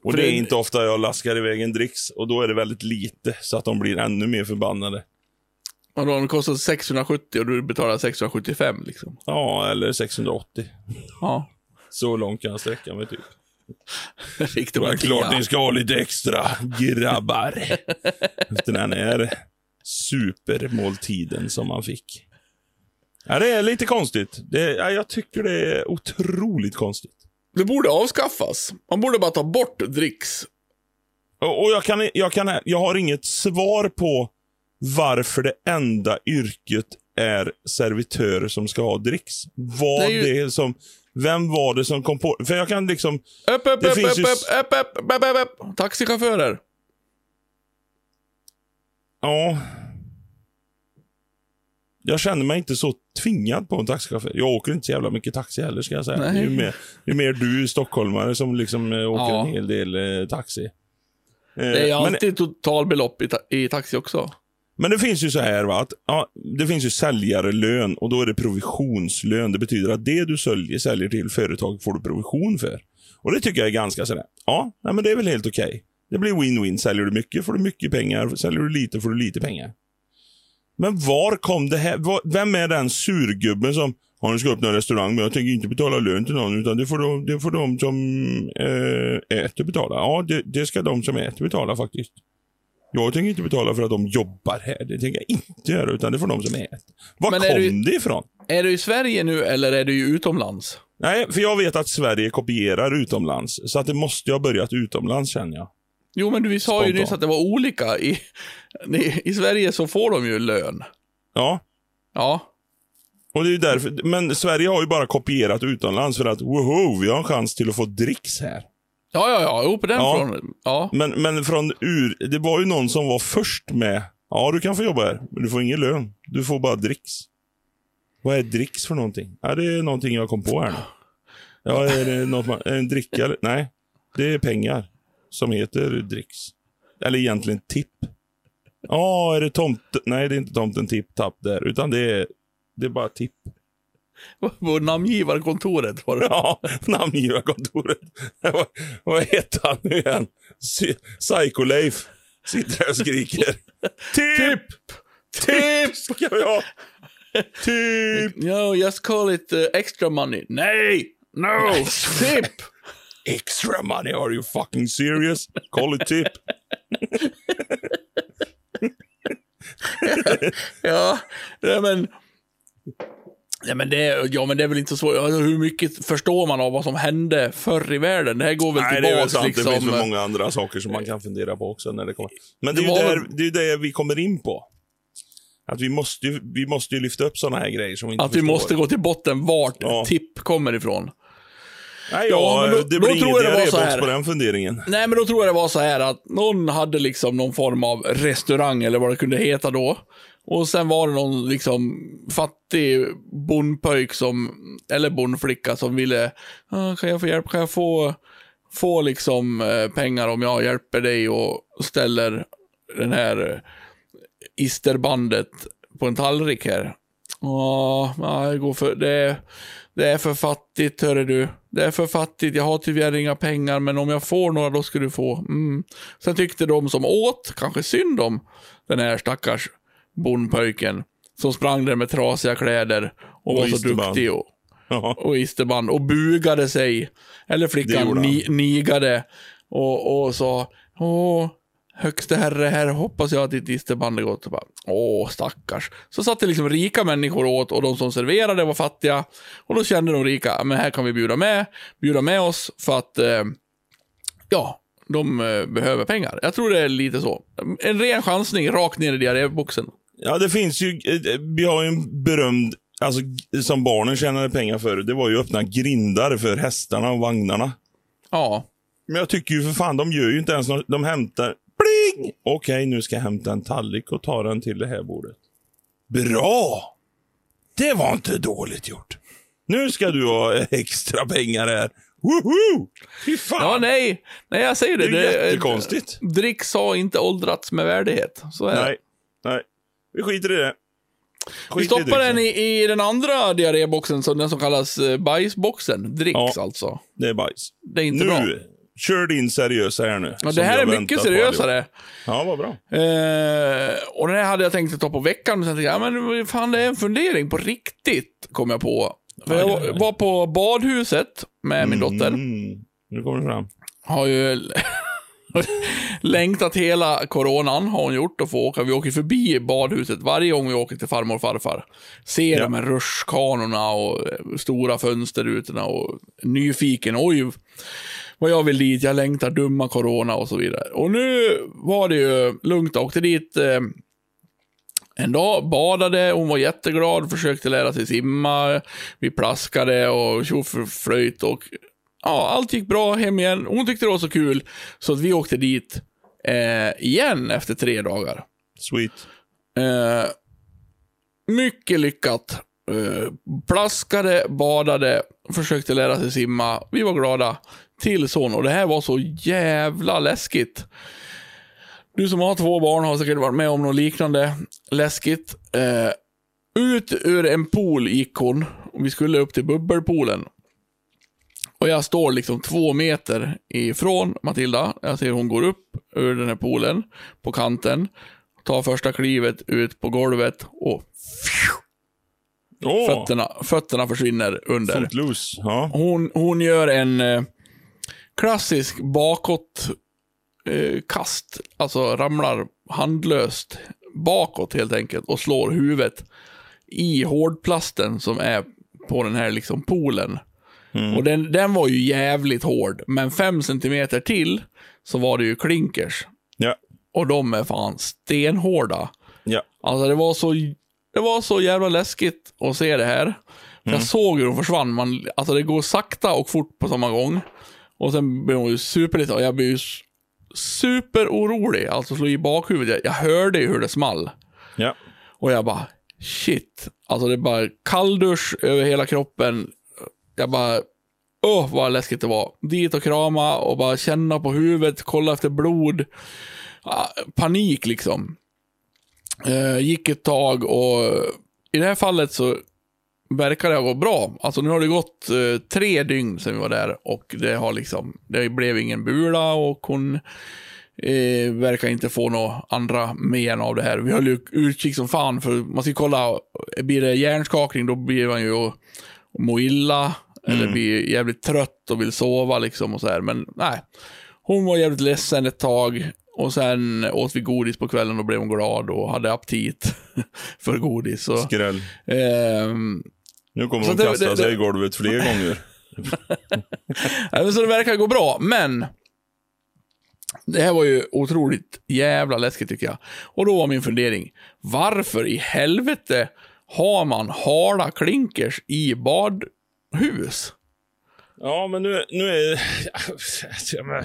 Och För det är det- inte ofta jag laskar iväg en dricks. Och då är det väldigt lite. Så att de blir ännu mer förbannade. Och då det kostar 670 och du betalar 675 liksom. Ja, eller 680. Ja. Så långt kan jag sträcka mig typ. Riktigt bra klart ni ska ha lite extra, grabbar. Efter den här supermåltiden som man fick. Ja, det är lite konstigt. Det, ja, jag tycker det är otroligt konstigt. Det borde avskaffas. Man borde bara ta bort dricks. Och, och jag, kan, jag, kan, jag har inget svar på varför det enda yrket är servitör som ska ha dricks. Vad Det det, ju- är som... Vem var det som kom på... För jag kan liksom... Upp, upp, Det upp, finns upp, ju upp, upp, upp, upp, upp. Taxichaufförer. Ja. Jag känner mig inte så tvingad på en taxichaufför. Jag åker inte så jävla mycket taxi heller, ska jag säga. Nej. Det är ju mer, det är mer du stockholmare som liksom eh, åker Ja. en hel del eh, taxi. Eh, Det är ju men, alltid totalbelopp i, ta i taxi också men det finns ju så här, va, att ja, det finns ju säljarlön och då är det provisionslön. Det betyder att det du säljer, säljer till företag får du provision för. Och det tycker jag är ganska sådär, ja, nej, men det är väl helt okej. Det blir win-win. Säljer du mycket får du mycket pengar. Säljer du lite får du lite pengar. Men var kom det här? var- Vem är den surgubben som har nu ska öppna en restaurang, men jag tänker inte betala lön till någon, utan det får de, det får de som eh, äter betala. Ja, det, det ska de som äter betala faktiskt. Jag tänker inte betala för att de jobbar här. Det tänker jag inte göra, utan det får de som äter. Var Men kom är du- det ifrån? Är du i Sverige nu eller är du ju utomlands? Nej, för jag vet att Sverige kopierar utomlands. Så att det måste ju ha börjat utomlands, känner jag. Jo, men du sa ju Spontant. nyss att det var olika. I, i, I Sverige så får de ju lön. Ja, Ja. och det är ju därför. Men Sverige har ju bara kopierat utomlands för att woho, vi har en chans till att få dricks här. Ja, ja, ja. Jo, på den Ja. fronten. Ja. Men, men från ur, det var ju någon som var först med. Ja, du kan få jobba här, men du får ingen lön. Du får bara dricks. Vad är dricks för någonting? Ja, det är någonting jag kom på här nu. Ja, är det något man, en dricka? eller? Nej, det är pengar som heter dricks. Eller egentligen tipp. Ja, är det tomten? Nej, det är inte tomten tipp tapp där, utan det är, det är bara tipp. På namngivarkontoret var det. Ja, namngivarkontoret. vad, vad heter han nu igen? Psy- Psycho-Leif. Sitter där och skriker. Tipp! Tipp ska vi ha! Tipp! No, just call it uh, extra money. Nej! No! Tip! Extra money, are you fucking serious? Call it tip. Ja, men... Ja men, det, ja, men det är väl inte så svårt. Alltså, hur mycket förstår man av vad som hände förr i världen? Det här går väl Nej, det är väl sant. liksom... Det finns för många andra saker som man kan fundera på också när det kommer. Men det är Det ju var där, det, är ju det vi kommer in på. Att vi måste ju, vi måste ju lyfta upp sådana här grejer som vi inte Att vi förstår. måste gå till botten vart Ja. tipp kommer ifrån. Nej, Ja, ja, då- det då blir tror ingen jag det var så här. på den funderingen. Nej, men då tror jag det var så här att någon hade liksom någon form av restaurang eller vad det kunde heta då. Och sen var det någon liksom fattig bondpöjk som, eller bondflicka som ville, "Ah, kan jag få hjälp, kan jag få, få liksom eh, pengar om jag hjälper dig och ställer den här eh, isterbandet på en tallrik här. Ah, ja, det går för, det, är- det är för fattigt, hörru du. Det är för fattigt, jag har tyvärr inga pengar, men om jag får några då ska du få. Mm. Sen tyckte de som åt kanske synd om den här stackars bondpojken som sprang där med trasiga kläder och, Och var så duktig och, Ja. och isterband och bugade sig. Eller flickan ni, nigade och, och sa Åh, högste herre, här hoppas jag att ditt isterband är gott. Och bara, Åh, stackars. Så satt det liksom rika människor åt och de som serverade var fattiga. Och då kände de rika, men här kan vi bjuda med, bjuda med oss för att, eh, ja, de eh, behöver pengar. Jag tror det är lite så. En ren chansning rakt ner i diarréboxen. Ja, det finns ju, eh, vi har ju en berömd, alltså som barnen tjänade pengar för, det var ju öppna grindar för hästarna och vagnarna. Ja, Men jag tycker ju för fan, de gör ju inte ens något, de hämtar, pling! Okej, nu ska jag hämta en tallrik och ta den till det här bordet. Bra! Det var inte dåligt gjort. Nu ska du ha extra pengar här. Woho! Fy fan! ja nej, nej jag säger det. det är det jättekonstigt. Dricks har inte åldrats med värdighet. Så är det. Nej, nej. Vi skiter i det. Vi Skit i stoppar den i, i den andra diarréboxen, den som kallas eh, bajsboxen. Dricks Ja. alltså. Det är bajs. Det är inte bra. Nu, kör din seriösa här nu. Ja, det här vi är mycket seriösare. Ja, vad bra. Eh, och det här hade jag tänkt att ta på veckan, men sen tänkte jag, ja, men fan det är en fundering på riktigt, kom jag på. För jag Aj, var- aj, aj. var på badhuset med min dotter. Mm. Nu kommer det fram. Har ju längtat hela coronan, har hon gjort, att få åka. Vi åker förbi badhuset varje gång vi åker till farmor och farfar. Ser Ja. de här rutschkanorna och eh, stora fönsterrutorna och nyfiken, oj, vad jag vill dit, jag längtar dumma corona och så vidare. Och nu var det ju lugnt, jag åkte dit eh, en dag, badade, hon var jätteglad, försökte lära sig simma, vi plaskade och tjoflöjt och ja, allt gick bra hem igen. Hon tyckte det var så kul så att vi åkte dit eh, igen efter tre dagar. Sweet. Eh, mycket lyckat. Eh, plaskade, badade, försökte lära sig simma. Vi var glada. Till son. Och det här var så jävla läskigt. Du som har två barn har säkert varit med om något liknande läskigt. Eh, ut ur en pool gick hon. Och vi skulle upp till bubbelpoolen. Och jag står liksom två meter ifrån Matilda. Jag ser hon går upp ur den här poolen på kanten. Tar första klivet ut på golvet och Åh, fötterna, fötterna försvinner under. Footloose. Ja. Hon, hon gör en eh, klassisk bakåt eh, kast. Alltså ramlar handlöst bakåt helt enkelt och slår huvudet i hårdplasten som är på den här liksom poolen. Och den, den var ju jävligt hård, men fem centimeter till så var det ju klinkers. Ja. Och de är fan stenhårda. Ja. Alltså det var så, det var så jävla läskigt att se det här. För Jag såg hur de försvann. Man, alltså det går sakta och fort på samma gång. Och sen blev hon ju superlite, och jag blev ju superorolig. Alltså slå i bakhuvudet. Jag, jag hörde ju hur det small. Ja. Och jag bara, shit. Alltså det är bara kalldusch över hela kroppen. Jag bara, åh vad läskigt det var. Dit och krama och bara känna på huvudet, kolla efter blod. Ah, panik liksom. Eh, gick ett tag och i det här fallet så verkar det ha gått bra. Alltså nu har det gått eh, tre dygn sedan vi var där och det har liksom, det blev ingen bula och hon eh, verkar inte få några andra men av det här. Vi höll ju utkik som fan för man ska kolla, blir det hjärnskakning då blir man ju att må illa eller blir jävligt trött och vill sova liksom och så här. Men nej, hon var jävligt ledsen ett tag och sen åt vi godis på kvällen och blev hon glad och hade aptit för godis. Så, Skräll. ehm, Nu kommer det- kasta det- sig det- i golvet fler gånger. Så det verkar gå bra, men det här var ju otroligt jävla läskigt tycker jag. Och då var min fundering, varför i helvete har man hala klinkers i badhus? Ja, men nu, nu är... Ja, men,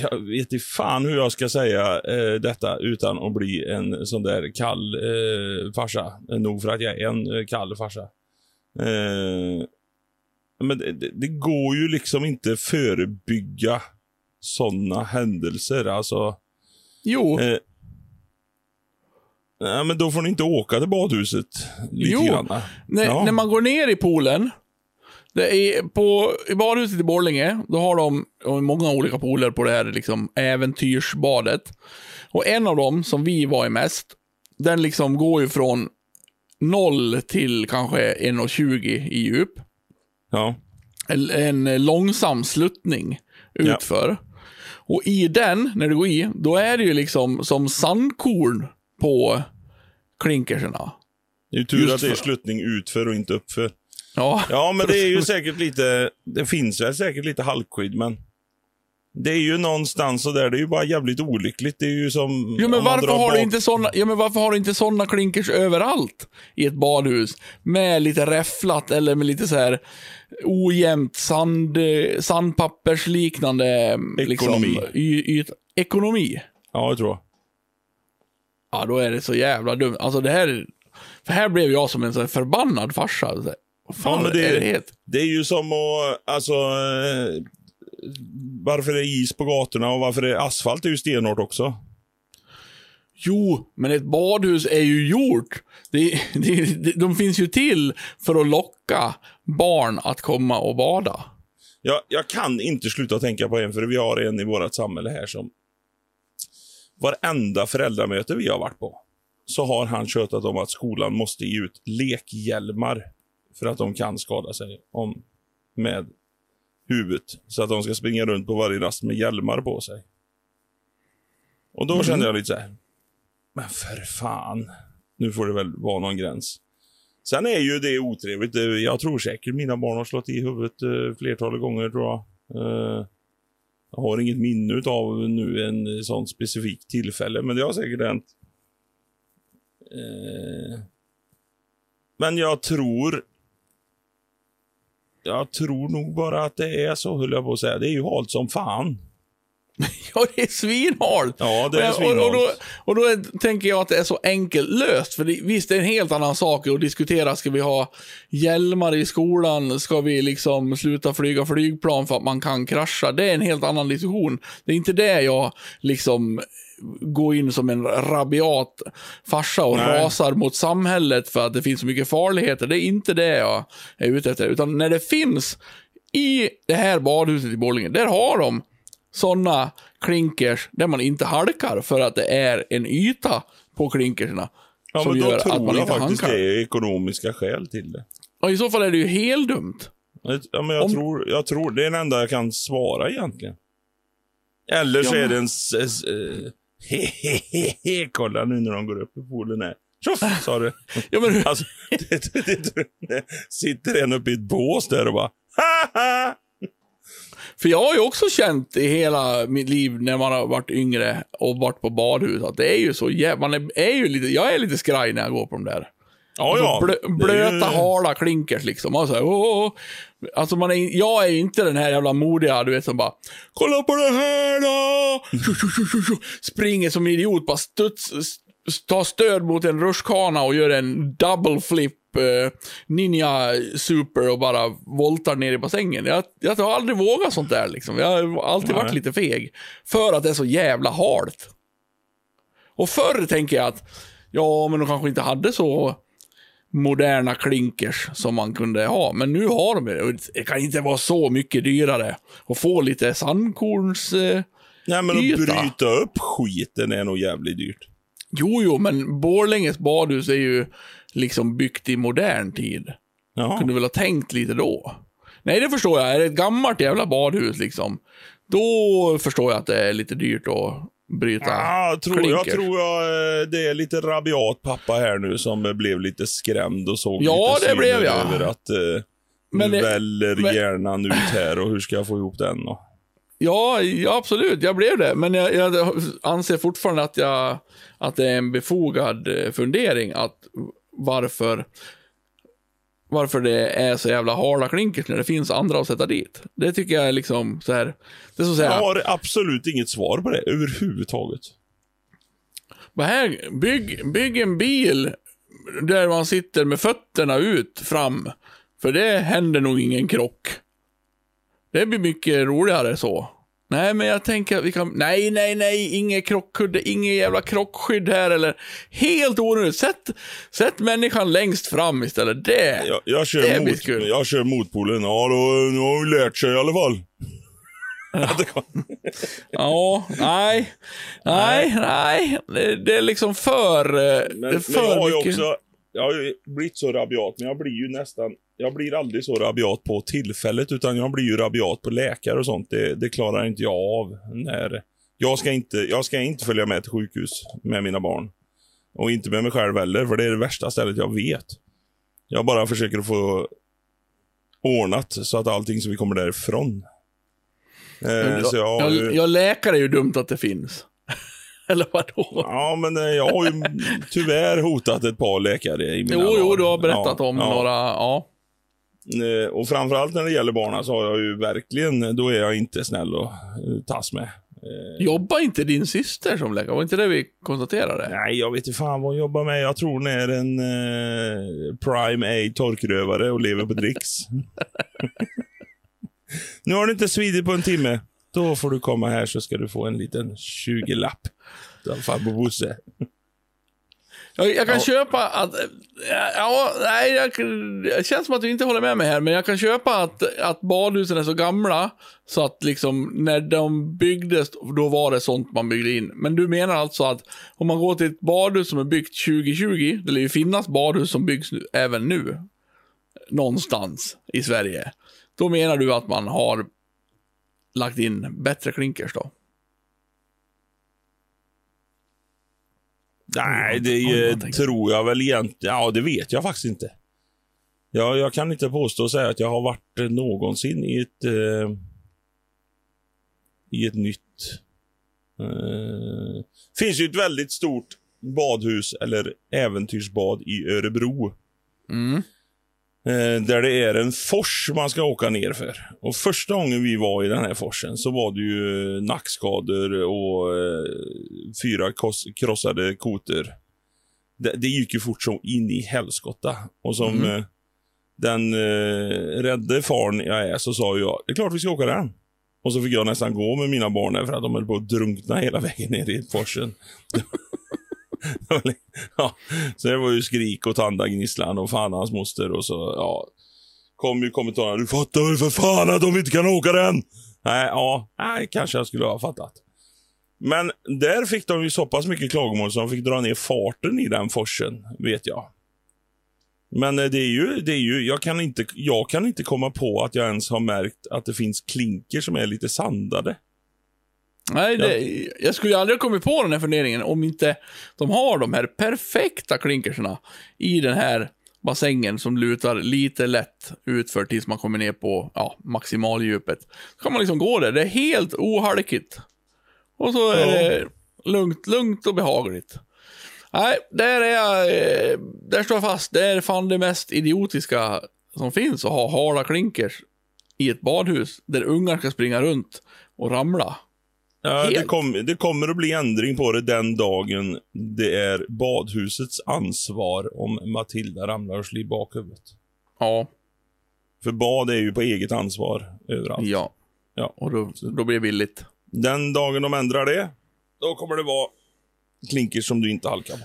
Jag vet inte fan hur jag ska säga eh, detta utan att bli en sån där kall eh, farsa. Nog för att jag är en eh, kall farsa. Eh, men det, det, går ju liksom inte förebygga såna händelser. Alltså, Jo, eh, nej, men då får ni inte åka till badhuset. Lite Jo, grann. när, ja. när man går ner i poolen, det är på, i badhuset i Borlänge, då har de många olika pooler på det här liksom, äventyrsbadet. Och en av dem, som vi var i mest, den liksom går ju från 0 till kanske 1,20 i djup. ja. En, en långsam sluttning Ja. utför. Och i den, när du går i, då är det ju liksom som sandkorn på klinkerserna. Det är ju tur Just att det är sluttning utför och inte uppför. Ja, Ja, men det är ju säkert lite, det finns väl säkert lite halkskydd, men det är ju någonstans och där, det är ju bara jävligt olyckligt. Det är ju som... Jo, men varför har, du bak- inte såna, ja, men varför har du inte såna klinkers överallt i ett badhus? Med lite räfflat eller med lite så här ojämnt sand, sandpappersliknande Ekonomi. Liksom, y, yt, ekonomi. Ja, jag tror Ja, då är det så jävla dumt. Alltså det här, för här blev jag som en så här förbannad farsa. Så här, Vad fan Ja, det- är det? Det är ju som att, alltså, eh, varför det är is på gatorna och varför det är asfalt är ju stenhårt också. Jo, men ett badhus är ju gjort. Det, det, de finns ju till för att locka barn att komma och bada. Jag, jag kan inte sluta tänka på en, för vi har en i vårt samhälle här som varenda föräldramöte vi har varit på, så har han tjötat om att skolan måste ge ut lekhjälmar för att de kan skada sig om, med huvudet. Så att de ska springa runt på varje rast med hjälmar på sig. Och då kände jag lite så här, men för fan, nu får det väl vara någon gräns. Sen är ju det otrevligt. Jag tror säkert mina barn har slått i huvudet eh, flertalet gånger tror jag. Jag har inget minne av nu en sån specifik tillfälle, men det har säkert hänt. Eh, men jag tror... Jag tror nog bara att det är så, höll jag på att säga. Det är ju halt som fan. Ja, det är svinhalt. Ja, det är och, och, då, svinhalt. och då tänker jag att det är så enkelt löst. För det, visst, det är en helt annan sak att diskutera. Ska vi ha hjälmar i skolan? Ska vi liksom sluta flyga flygplan för att man kan krascha? Det är en helt annan diskussion. Det är inte det jag liksom går in som en rabiat farsa och Nej. rasar mot samhället för att det finns så mycket farligheter. Det är inte det jag är ute efter. Utan när det finns i det här badhuset i Borlänge, där har de sådana klinkers där man inte halkar för att det är en yta på klinkerserna. Ja, som men då gör att tror man jag inte faktiskt halkar. det är ekonomiska skäl till det. Och I så fall är det ju helt dumt. Ja, men jag, Om- tror, jag tror det är den enda jag kan svara egentligen. Eller så Ja, är det en... eh, Hehehehe, kolla nu när de går upp i poolen här. Tjoff, sa du. Ja, men, Alltså, det, det, det, det sitter en uppe i ett bås där och bara... Haha! För jag har ju också känt i hela mitt liv när man har varit yngre och varit på badhus att det är ju så jävla... Man är, är ju lite, jag är lite skraj när jag går på de där. Ja, Alltså, ja. blö, är ju- blöta, hala klinkers liksom. Och så här, åh, åh. Alltså man är, jag är ju inte den här jävla modiga, du vet, som bara Kolla på det här då! Springer som idiot, bara studs, tar stöd mot en rutschkana och gör en double flip eh, ninja super och bara voltar ner i bassängen. Jag, jag har aldrig vågat sånt där liksom. Jag har alltid Nej. varit lite feg. För att det är så jävla halt. Och förr tänker jag att, ja, men de kanske inte hade så moderna klinkers som man kunde ha. Men nu har de det. Det kan inte vara så mycket dyrare att få lite sandkorns... Eh, Nej, men att yta. bryta upp skiten är nog jävligt dyrt. jo, jo, men Borlänges badhus är ju liksom byggt i modern tid. Jaha. Kunde väl ha tänkt lite då. Nej, det förstår jag. Är det ett gammalt jävla badhus liksom, då förstår jag att det är lite dyrt att bryta Ja, jag tror, jag tror jag, eh, det är lite rabiat pappa här nu som blev lite skrämd och såg Ja, lite det blev jag. över att eh, Men nu det- väller men- hjärnan ut här och hur ska jag få ihop den? då? Ja, ja, absolut. Jag blev det. Men jag, jag anser fortfarande att, jag, att det är en befogad eh, fundering att varför varför det är så jävla hala klinkers när det finns andra att sätta dit. Det tycker jag är liksom så här. Det är så att säga. Jag har absolut inget svar på det överhuvudtaget. Vad här, bygg, bygg en bil där man sitter med fötterna ut fram. För det händer nog ingen krock. Det blir mycket roligare så. Nej, men jag tänker att vi kan... Nej, nej, nej, inget krockkudde, inget jävla krockskydd här eller... Helt onödigt. Sätt, sätt människan längst fram istället. Det... Jag, jag, kör, mot, jag kör motpolen. Ja, då, nu har vi lärt sig i alla fall. Ja, nej, nej, nej. Det, det är liksom för... eh, Men, är men för jag har ju också jag har ju blivit så rabiat, men jag blir ju nästan... Jag blir aldrig så rabiat på tillfället, utan jag blir ju rabiat på läkare och sånt. Det, det klarar inte jag av. När, jag, ska inte, jag ska inte följa med till sjukhus med mina barn. Och inte med mig själv heller, för det är det värsta stället jag vet. Jag bara försöker få ordnat så att allting så vi kommer därifrån. Eh, så jag, har ju- jag, jag läkare är ju dumt att det finns. Eller vadå? Ja, men eh, jag har ju tyvärr hotat ett par läkare i mina Jo, jo, dagar. du har berättat Ja, om ja. några, ja. Eh, Och framförallt när det gäller barnen så har jag ju verkligen, då är jag inte snäll och eh, tas med. Eh, Jobbar inte din syster som läkare? Var inte det vi konstaterade? Nej, jag vet inte fan vad hon jobbar med. Jag tror hon är en eh, prime A torkrövare och lever på dricks. nu har du inte svidit på en timme. Då får du komma här så ska du få en liten 20-lapp. Av farbror Bosse. Jag, jag kan Ja. köpa att... Ja, nej, jag, det känns som att du inte håller med mig här, men jag kan köpa att, att badhusen är så gamla så att liksom när de byggdes, då var det sånt man byggde in. Men du menar alltså att om man går till ett badhus som är byggt 2020, det lär ju finnas badhus som byggs nu, även nu, någonstans i Sverige. Då menar du att man har lagt in bättre klinkers då? Nej, det tänkte- tror jag väl egentligen. Ja, det vet jag faktiskt inte. Jag, jag kan inte påstå och säga att jag har varit någonsin i ett eh, i ett nytt. Eh, finns ju ett väldigt stort badhus eller äventyrsbad i Örebro. Mm. Eh, där det är en fors man ska åka ner för. Och första gången vi var i den här forsen så var det ju eh, nackskador och eh, fyra krossade koter. Det, det gick ju fort som in i helskotta. Och som eh, den eh, rädde farn jag är så sa jag, det är klart vi ska åka den. Och så fick jag nästan gå med mina barn där för att de höll på att drunkna hela vägen ner i forsen. ja, så det var ju skrik och tandagnisslan och fan hans moster och så, ja. Kom ju kommentarerna, du fattar väl för fan att de inte kan åka den? Nej, ja, nej, kanske jag skulle ha fattat. Men där fick de ju så pass mycket klagomål så de fick dra ner farten i den forsen, vet jag. Men eh, det är ju, det är ju jag, kan inte, jag kan inte komma på att jag ens har märkt att det finns klinker som är lite sandade. Nej, det, jag skulle aldrig kommit på den här funderingen om inte de har de här perfekta klinkerserna i den här bassängen som lutar lite lätt utför tills man kommer ner på ja, maximaldjupet. Så kan man liksom gå där, det är helt ohalkigt. Och så är det lugnt, lugnt och behagligt. Nej, där är jag, eh, där står jag fast. Det är fan det mest idiotiska som finns att ha hala klinkers i ett badhus där ungar ska springa runt och ramla. Ja, det, kom, det kommer att bli ändring på det den dagen det är badhusets ansvar om Matilda ramlar och slår i bakhuvudet. Ja, För bad är ju på eget ansvar överallt. ja. Ja. Och då, då blir det billigt. Den dagen de ändrar det, då kommer det vara klinkers som du inte halkar på.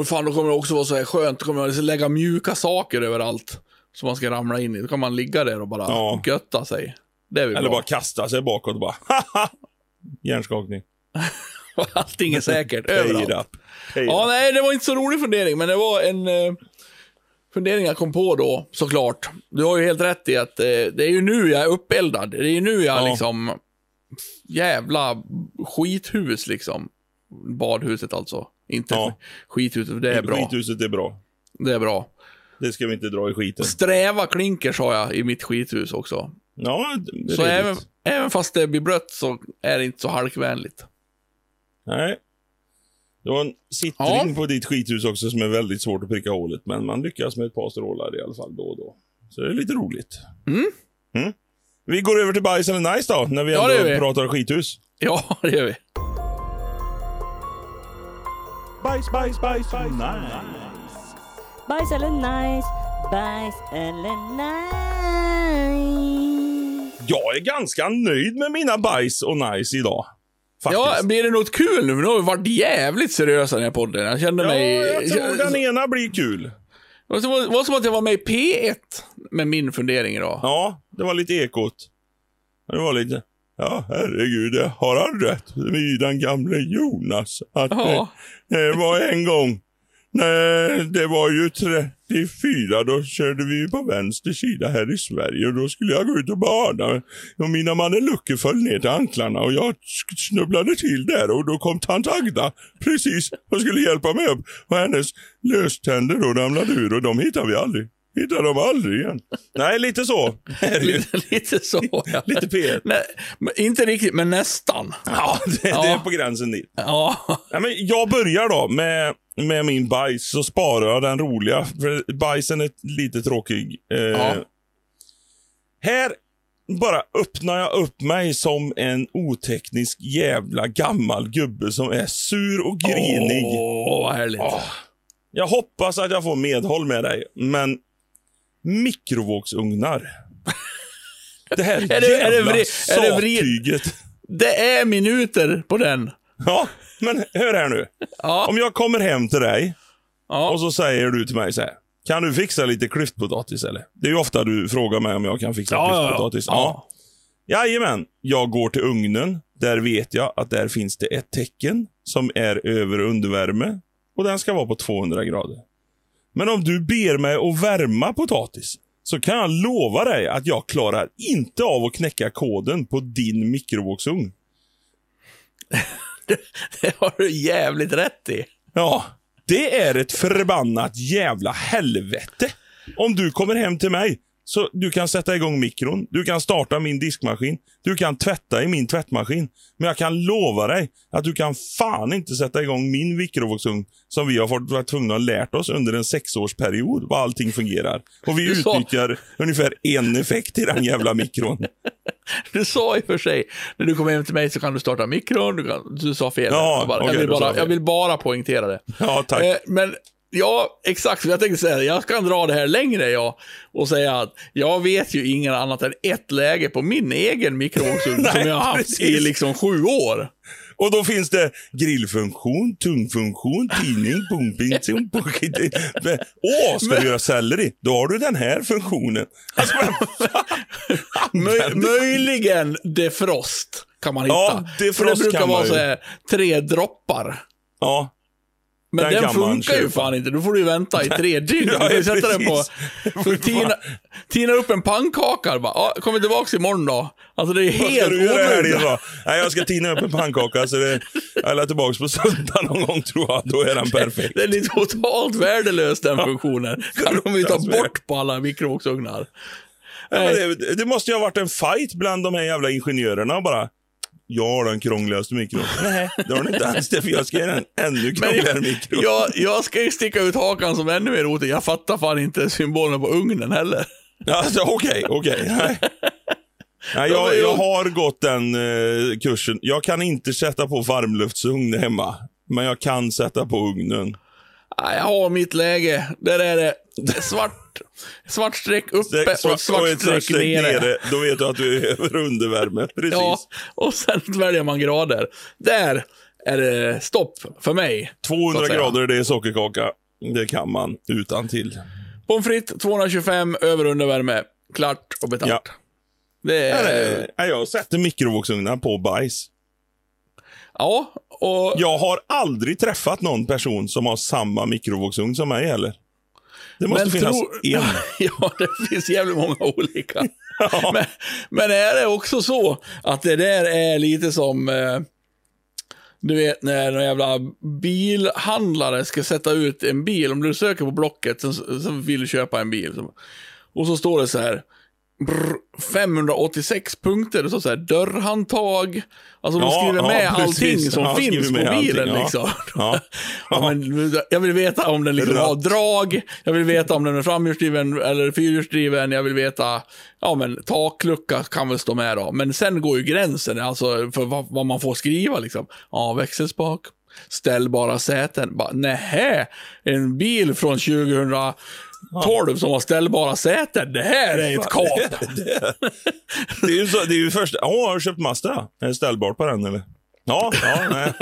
Och fan, då kommer det också vara så här skönt. Då kommer man liksom lägga mjuka saker överallt. Som man ska ramla in i. Då kan man ligga där och bara Ja. götta sig. Det är Eller bra. bara kasta sig bakåt och bara! Hjärnskakning. Allting är säkert, överallt. Ja, nej, det var inte så rolig fundering, men det var en eh, fundering jag kom på då, såklart. Du har ju helt rätt i att eh, det är ju nu jag är uppeldad. Det är ju nu jag Ja. liksom... Jävla skithus liksom. Badhuset alltså. Inte Ja. skithuset, det är bra. Skithuset är bra. Det är bra. Det ska vi inte dra i skiten. Sträva klinkers har jag i mitt skithus också. Ja, det är Så även, även fast det blir blött så är det inte så halkvänligt. Nej. Det var en sittring Ja. på ditt skithus också som är väldigt svårt att pricka hålet, men man lyckas med ett par strålar i alla fall då och då. Så det är lite roligt. Mm. Vi går över till bajs eller nice då, när vi Ja, ändå vi. pratar skithus. Ja, det gör vi. Bajs, bajs, bajs, nice. Bajs eller nice? Bajs eller nice? Jag är ganska nöjd med mina bajs och nice idag. Faktiskt. Ja, blir det något kul nu? Nu har vi varit jävligt seriösa i den här podden. Jag kände Ja, mig... jag tror den ena blir kul. Det var som, det var som att jag var med i P1 med min fundering idag. Ja, det var lite ekot. Det var lite... Ja, herregud, har han rätt den gamle Jonas. Att Ja. det, det var en gång, nej, det var ju 34, då körde vi på vänster sida här i Sverige och då skulle jag gå ut och bada. Och mina manelucker föll ner till anklarna och jag snubblade till där och då kom tant Agda precis och skulle hjälpa mig upp. Och hennes löständer då ramlade ur och de hittade vi aldrig. Hittade de aldrig igen. Nej, lite så. Lite, lite så, ja. Lite P1. Nej, inte riktigt, men nästan. Ja, det, det är Ja. på gränsen dit. Ja. Ja, men jag börjar då med, med min bajs, så sparar jag den roliga. För bajsen är lite tråkig. Eh, Ja. Här bara öppnar jag upp mig som en oteknisk jävla gammal gubbe som är sur och grinig. Åh, vad härligt. Åh. Jag hoppas att jag får medhåll med dig, men mikrovågsugnar. Det här Är det- är det jävla vri- är det vri- sattyget. Det är minuter på den. Ja, men hör här nu. Ja. Om jag kommer hem till dig Ja. och så säger du till mig så här. Kan du fixa lite klyftpotatis eller? Det är ju ofta du frågar mig om jag kan fixa Ja, ja, ja. klyftpotatis. Ja. Jajamän. Jag går till ugnen. Där vet jag att där finns det ett tecken som är över undervärme. Och den ska vara på 200 grader. Men om du ber mig att värma potatis så kan jag lova dig att jag klarar inte av att knäcka koden på din mikrovågsugn. Det har du jävligt rätt i. Ja, det är ett förbannat jävla helvete. Om du kommer hem till mig, så du kan sätta igång mikron, du kan starta min diskmaskin, du kan tvätta i min tvättmaskin. Men jag kan lova dig att du kan fan inte sätta igång min mikrovågsugn som vi har fått vara tvungna att lärt oss under en sexårsperiod, vad allting fungerar. Och vi Du sa- utnyttjar ungefär en effekt i den jävla mikron. Du sa i och för sig, när du kommer hem till mig så kan du starta mikron, du, kan, du sa fel. Ja, jag, bara, okej, jag, vill sa bara, jag vill bara poängtera det. Ja, tack. Eh, men ja, exakt. Jag tänkte säga, jag kan dra det här längre ja, och säga att jag vet ju ingen annat än ett läge på min egen mikrovågsugn som jag har haft i liksom sju år. Och då finns det grillfunktion, tungfunktion, tidning, pumping. Åh, ska du göra selleri? Då har du den här funktionen. Alltså, Möj, möjligen defrost kan man hitta. Ja, defrost För det brukar vara så här, tre droppar. Ja, Men Den den, funkar ju fan inte. Då får du ju vänta i tre dygn. Ja, du ju sätta den på... precis. Så tina, tina upp en pannkaka. Bara, ah, kommer tillbaka imorgon då. Alltså det är Vad ska helt du göra då? Nej, jag ska tina upp en pannkaka så det, jag är tillbaka på söndag någon gång tror jag. Då är den perfekt. Den är totalt värdelös den funktionen. Kan de ju ta bort på alla mikrovågsugnar. Ja, det, det måste ju ha varit en fight bland de här jävla ingenjörerna bara. Jag har den krångligaste mikron. Nej, det har den inte alls det, för jag ska göra en ännu krångligare mikro. jag, jag ska ju sticka ut hakan som ännu mer otäck. Jag fattar fan inte symbolen på ugnen heller. Alltså, Okej, okej. Nej. Nej, jag, jag har gått den eh, kursen. Jag kan inte sätta på varmluftsugn hemma. Men jag kan sätta på ugnen. Jag har mitt läge. Där är det svart, svart streck uppe Det- och ett svart ett streck nere. Då vet du att du är över undervärme. Precis. Ja, och sen väljer man grader. Där är det stopp för mig. så 200 att säga. grader, det är sockerkaka. Det kan man utan till. Pommes frites 225 över undervärme. Klart och betalt. Ja. Det är... Nej, jag sätter mikrovågsugnar på bajs. Ja, och... Jag har aldrig träffat någon person som har samma mikrovågsugn som mig heller. Det måste finnas tro- en. ja, det finns jävligt många olika. Ja. men, men är det också så att det där är lite som... Eh, du vet när en jävla bilhandlare ska sätta ut en bil. Om du söker på Blocket så, så vill du köpa en bil. Och så står det så här. Brr, 586 punkter. Står så här, dörrhandtag. Alltså de Ja, skriver ja, med precis. allting som Ja, finns på bilen. allting, ja. Liksom. Ja. Ja, men, jag vill veta om den liksom har drag, jag vill veta om den är framhjulsdriven eller fyrhjulsdriven, jag vill veta, ja men taklucka kan väl stå med då. Men sen går ju gränsen, alltså för vad, vad man får skriva liksom. Ja, växelspak, ställbara säten. Bara, nähä, en bil från 2012 som har ställbara säten, det här är ett kap. Det är ju, så, det är ju första... Åh, har du köpt Mazda? Är det ställbart på den eller? Ja, ja, nej.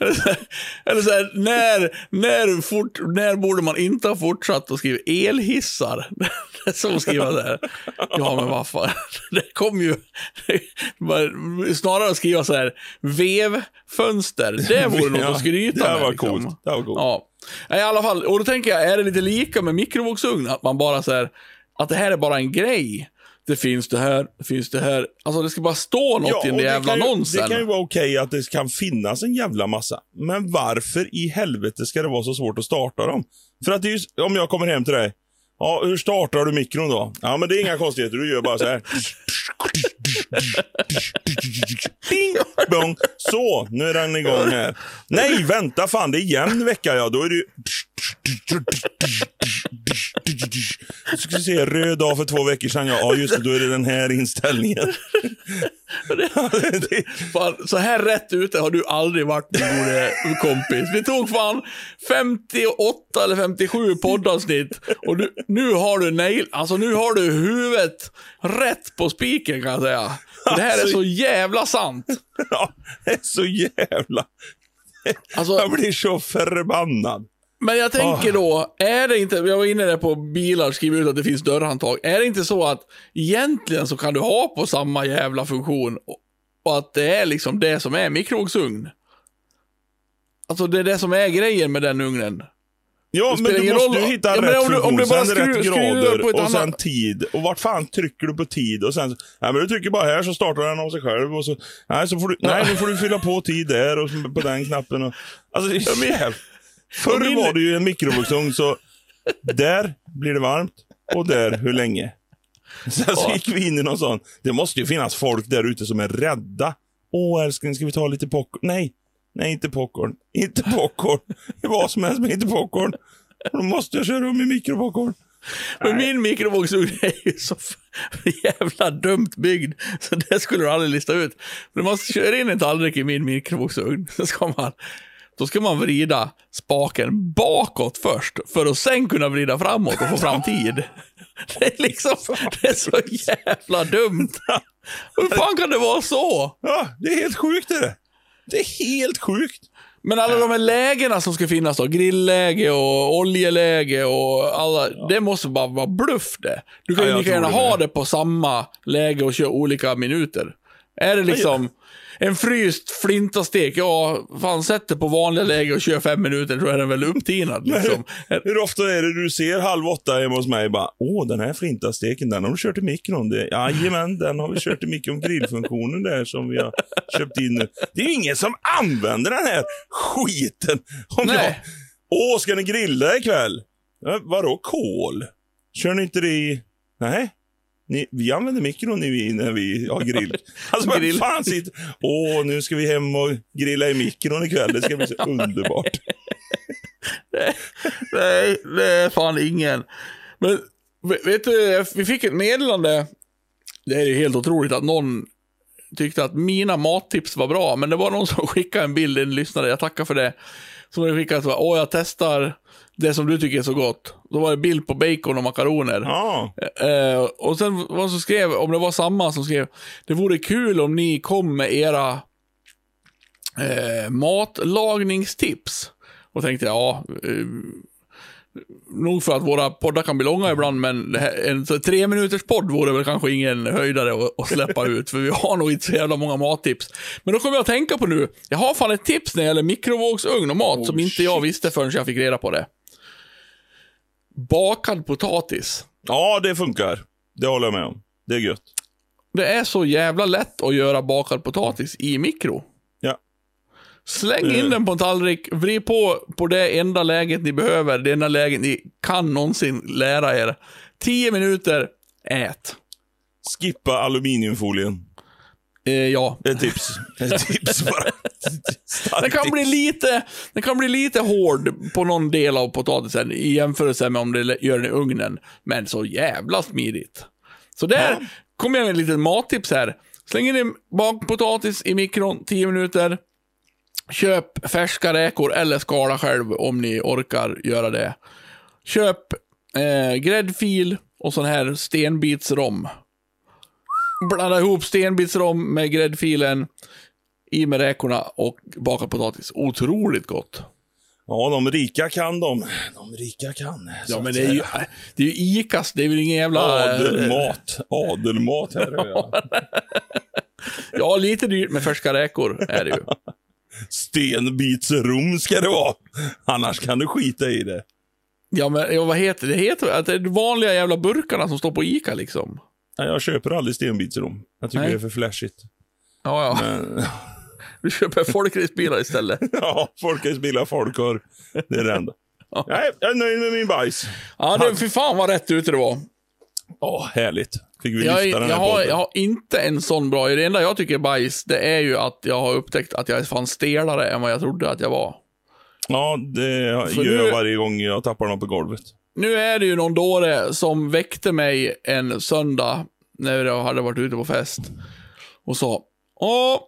Eller så här, eller så här, när, när, fort, när borde man inte ha fortsatt att skriva elhissar? Det är som att skriva så här. Ja, men vad fan. Det kom ju... Snarare att skriva så här, vevfönster. Det vore något Ja, att skryta det med. var liksom. coolt. Det var coolt. Ja. I alla fall, och då tänker jag, är det lite lika med mikrovågsugn? Att man bara så här, att det här är bara en grej. Det finns det här, det finns det här. Alltså det ska bara stå något i den jävla ju, annonsen. Det kan ju vara okej att det kan finnas en jävla massa. Men varför i helvete ska det vara så svårt att starta dem? För att det är ju, om jag kommer hem till dig. Ja, hur startar du mikron då? Ja, men det är inga konstigheter. Du gör bara så här. Bong. Så, nu är den igång här. Nej, vänta fan, det är jämn vecka ja. Då är det ju... Jag ska se, röd dag för två veckor sedan. Ja, just det, då är det den här inställningen. Fan, så här rätt ute har du aldrig varit min gode kompis. Vi tog fan 58 eller 57 poddavsnitt och du, nu har du nail, alltså nu har du huvudet rätt på spiken kan jag säga. Det här är Alltså- så jävla sant. Ja, det är så jävla... Alltså, Jag blir så förbannad. Men jag tänker då, är det inte, jag var inne där på bilar, skriver ut att det finns dörrhandtag. Är det inte så att egentligen så kan du ha på samma jävla funktion och, att det är liksom det som är mikrovågsugn? Alltså det är det som är grejen med den ugnen. Ja, men du måste ju hitta Ja, rätt om du- om funktion, du bara sen skru- rätt grader och sen annat- tid. Och vart fan trycker du på tid? Och sen, nej men du trycker bara här så startar den av sig själv. Och så, nej, så får du, nej, nu får du fylla på tid där och på den knappen. Och, alltså, det är jävla... Förr min- var det ju en mikrovågsugn så där blir det varmt och där hur länge. Sen så gick vi in i någon sån. Det måste ju finnas folk där ute som är rädda. Åh älskling, ska vi ta lite popcorn? Nej, nej inte popcorn. Inte popcorn. Vad som helst men inte popcorn. Då måste jag köra om i mikropopcorn. Men min mikrovågsugn är ju så jävla dumt byggd, så det skulle du aldrig lista ut. Men man kör in en tallrik i min mikrovågsugn, så ska man, då ska man vrida spaken bakåt först, för att sen kunna vrida framåt och få fram tid. Det är liksom, det är så jävla dumt. Hur fan kan det vara så? Ja, det är helt sjukt är det. Det är helt sjukt. Men alla de här lägena som ska finnas då, grillläge och oljeläge och alla, det måste bara vara bluff det. Du kan Ja, ju lika gärna det ha det på samma läge och köra olika minuter. Är det liksom en fryst flintastek, ja, fan sätt det på vanliga läge och kör fem minuter så är den väl upptinad liksom. Hur ofta är det du ser halv åtta hemma hos mig bara, åh den här flintasteken, den har du kört i mikron. Det, jajamän, den har vi kört i mikron. Grillfunktionen där som vi har köpt in nu. Det är ju ingen som använder den här skiten. Om jag, Nej. åh, ska ni grilla ikväll? Ja, vadå kol? Kör ni inte det i... Nej. Ni, vi använder mikron när vi, när vi har grill. Alltså Grill. fan sitter... Åh, nu ska vi hem och grilla i mikron ikväll. Det ska bli så underbart. Nej, det är fan ingen. Men ve- vet du, vi fick ett meddelande. Det är ju helt otroligt att någon tyckte att mina mattips var bra, men det var någon som skickade en bild, en lyssnare, jag tackar för det. Som skickade att åh jag testar det som du tycker är så gott. Då var det bild på bacon och makaroner. Ja. Eh, och sen vad som skrev, om det var samma som skrev, det vore kul om ni kom med era eh, matlagningstips. Och tänkte, ja, eh, nog för att våra poddar kan bli långa ibland, men här, en tre minuters podd vore väl kanske ingen höjdare att, att släppa ut, för vi har nog inte så jävla många mattips. Men då kommer jag att tänka på nu, jag har fan ett tips när det gäller mikrovågsugn och mat som inte jag visste förrän jag fick reda på det. Bakad potatis. ja, det funkar. Det håller jag med om. Det är gött. Det är så jävla lätt att göra bakad potatis i mikro. Ja. Släng in Mm. den på en tallrik, vrid på på det enda läget ni behöver, det enda läget ni kan någonsin lära er. Tio minuter, ät. Skippa aluminiumfolien. Eh, ja. Ett tips. Ett tips bara. Den kan, tips. bli lite, den kan bli lite hård på någon del av potatisen i jämförelse med om du gör den i ugnen. Men så jävla smidigt. Så där Ja. kommer jag med ett litet mattips här. Släng in bakpotatis i mikron 10 minuter. Köp färska räkor eller skala själv om ni orkar göra det. Köp eh, gräddfil och sån här stenbitsrom. Blanda ihop stenbitsrom med gräddfilen, i med räkorna och bakad potatis. Otroligt gott. Ja, de rika kan de. De rika kan. Ja, men det är ju, det är ju Icas, det är väl ingen jävla... Adelmat. Adelmat här. Ja. Ja, lite dyrt med färska räkor är det ju. Stenbitsrom ska det vara. Annars kan du skita i det. Ja, men ja, vad heter det? Det heter att det är de vanliga jävla burkarna som står på Ica liksom. Nej, jag köper aldrig stenbitsrom. Jag tycker Nej. det är för flashigt. Ja, ja. Men, Du köper folkracebilar istället. ja, folkracebilar, folkör. Det är det enda. Nej, jag är nöjd med min bajs. Ja, det, fy fan vad rätt ute det var. Ja, härligt. Fick vi Jag, lyfta den jag, här har, jag har inte en sån bra Det enda jag tycker är bajs, det är ju att jag har upptäckt att jag är fan stelare än vad jag trodde att jag var. Ja, det För gör nu- jag varje gång jag tappar något på golvet. Nu är det ju någon dåre som väckte mig en söndag när jag hade varit ute på fest och sa Åh,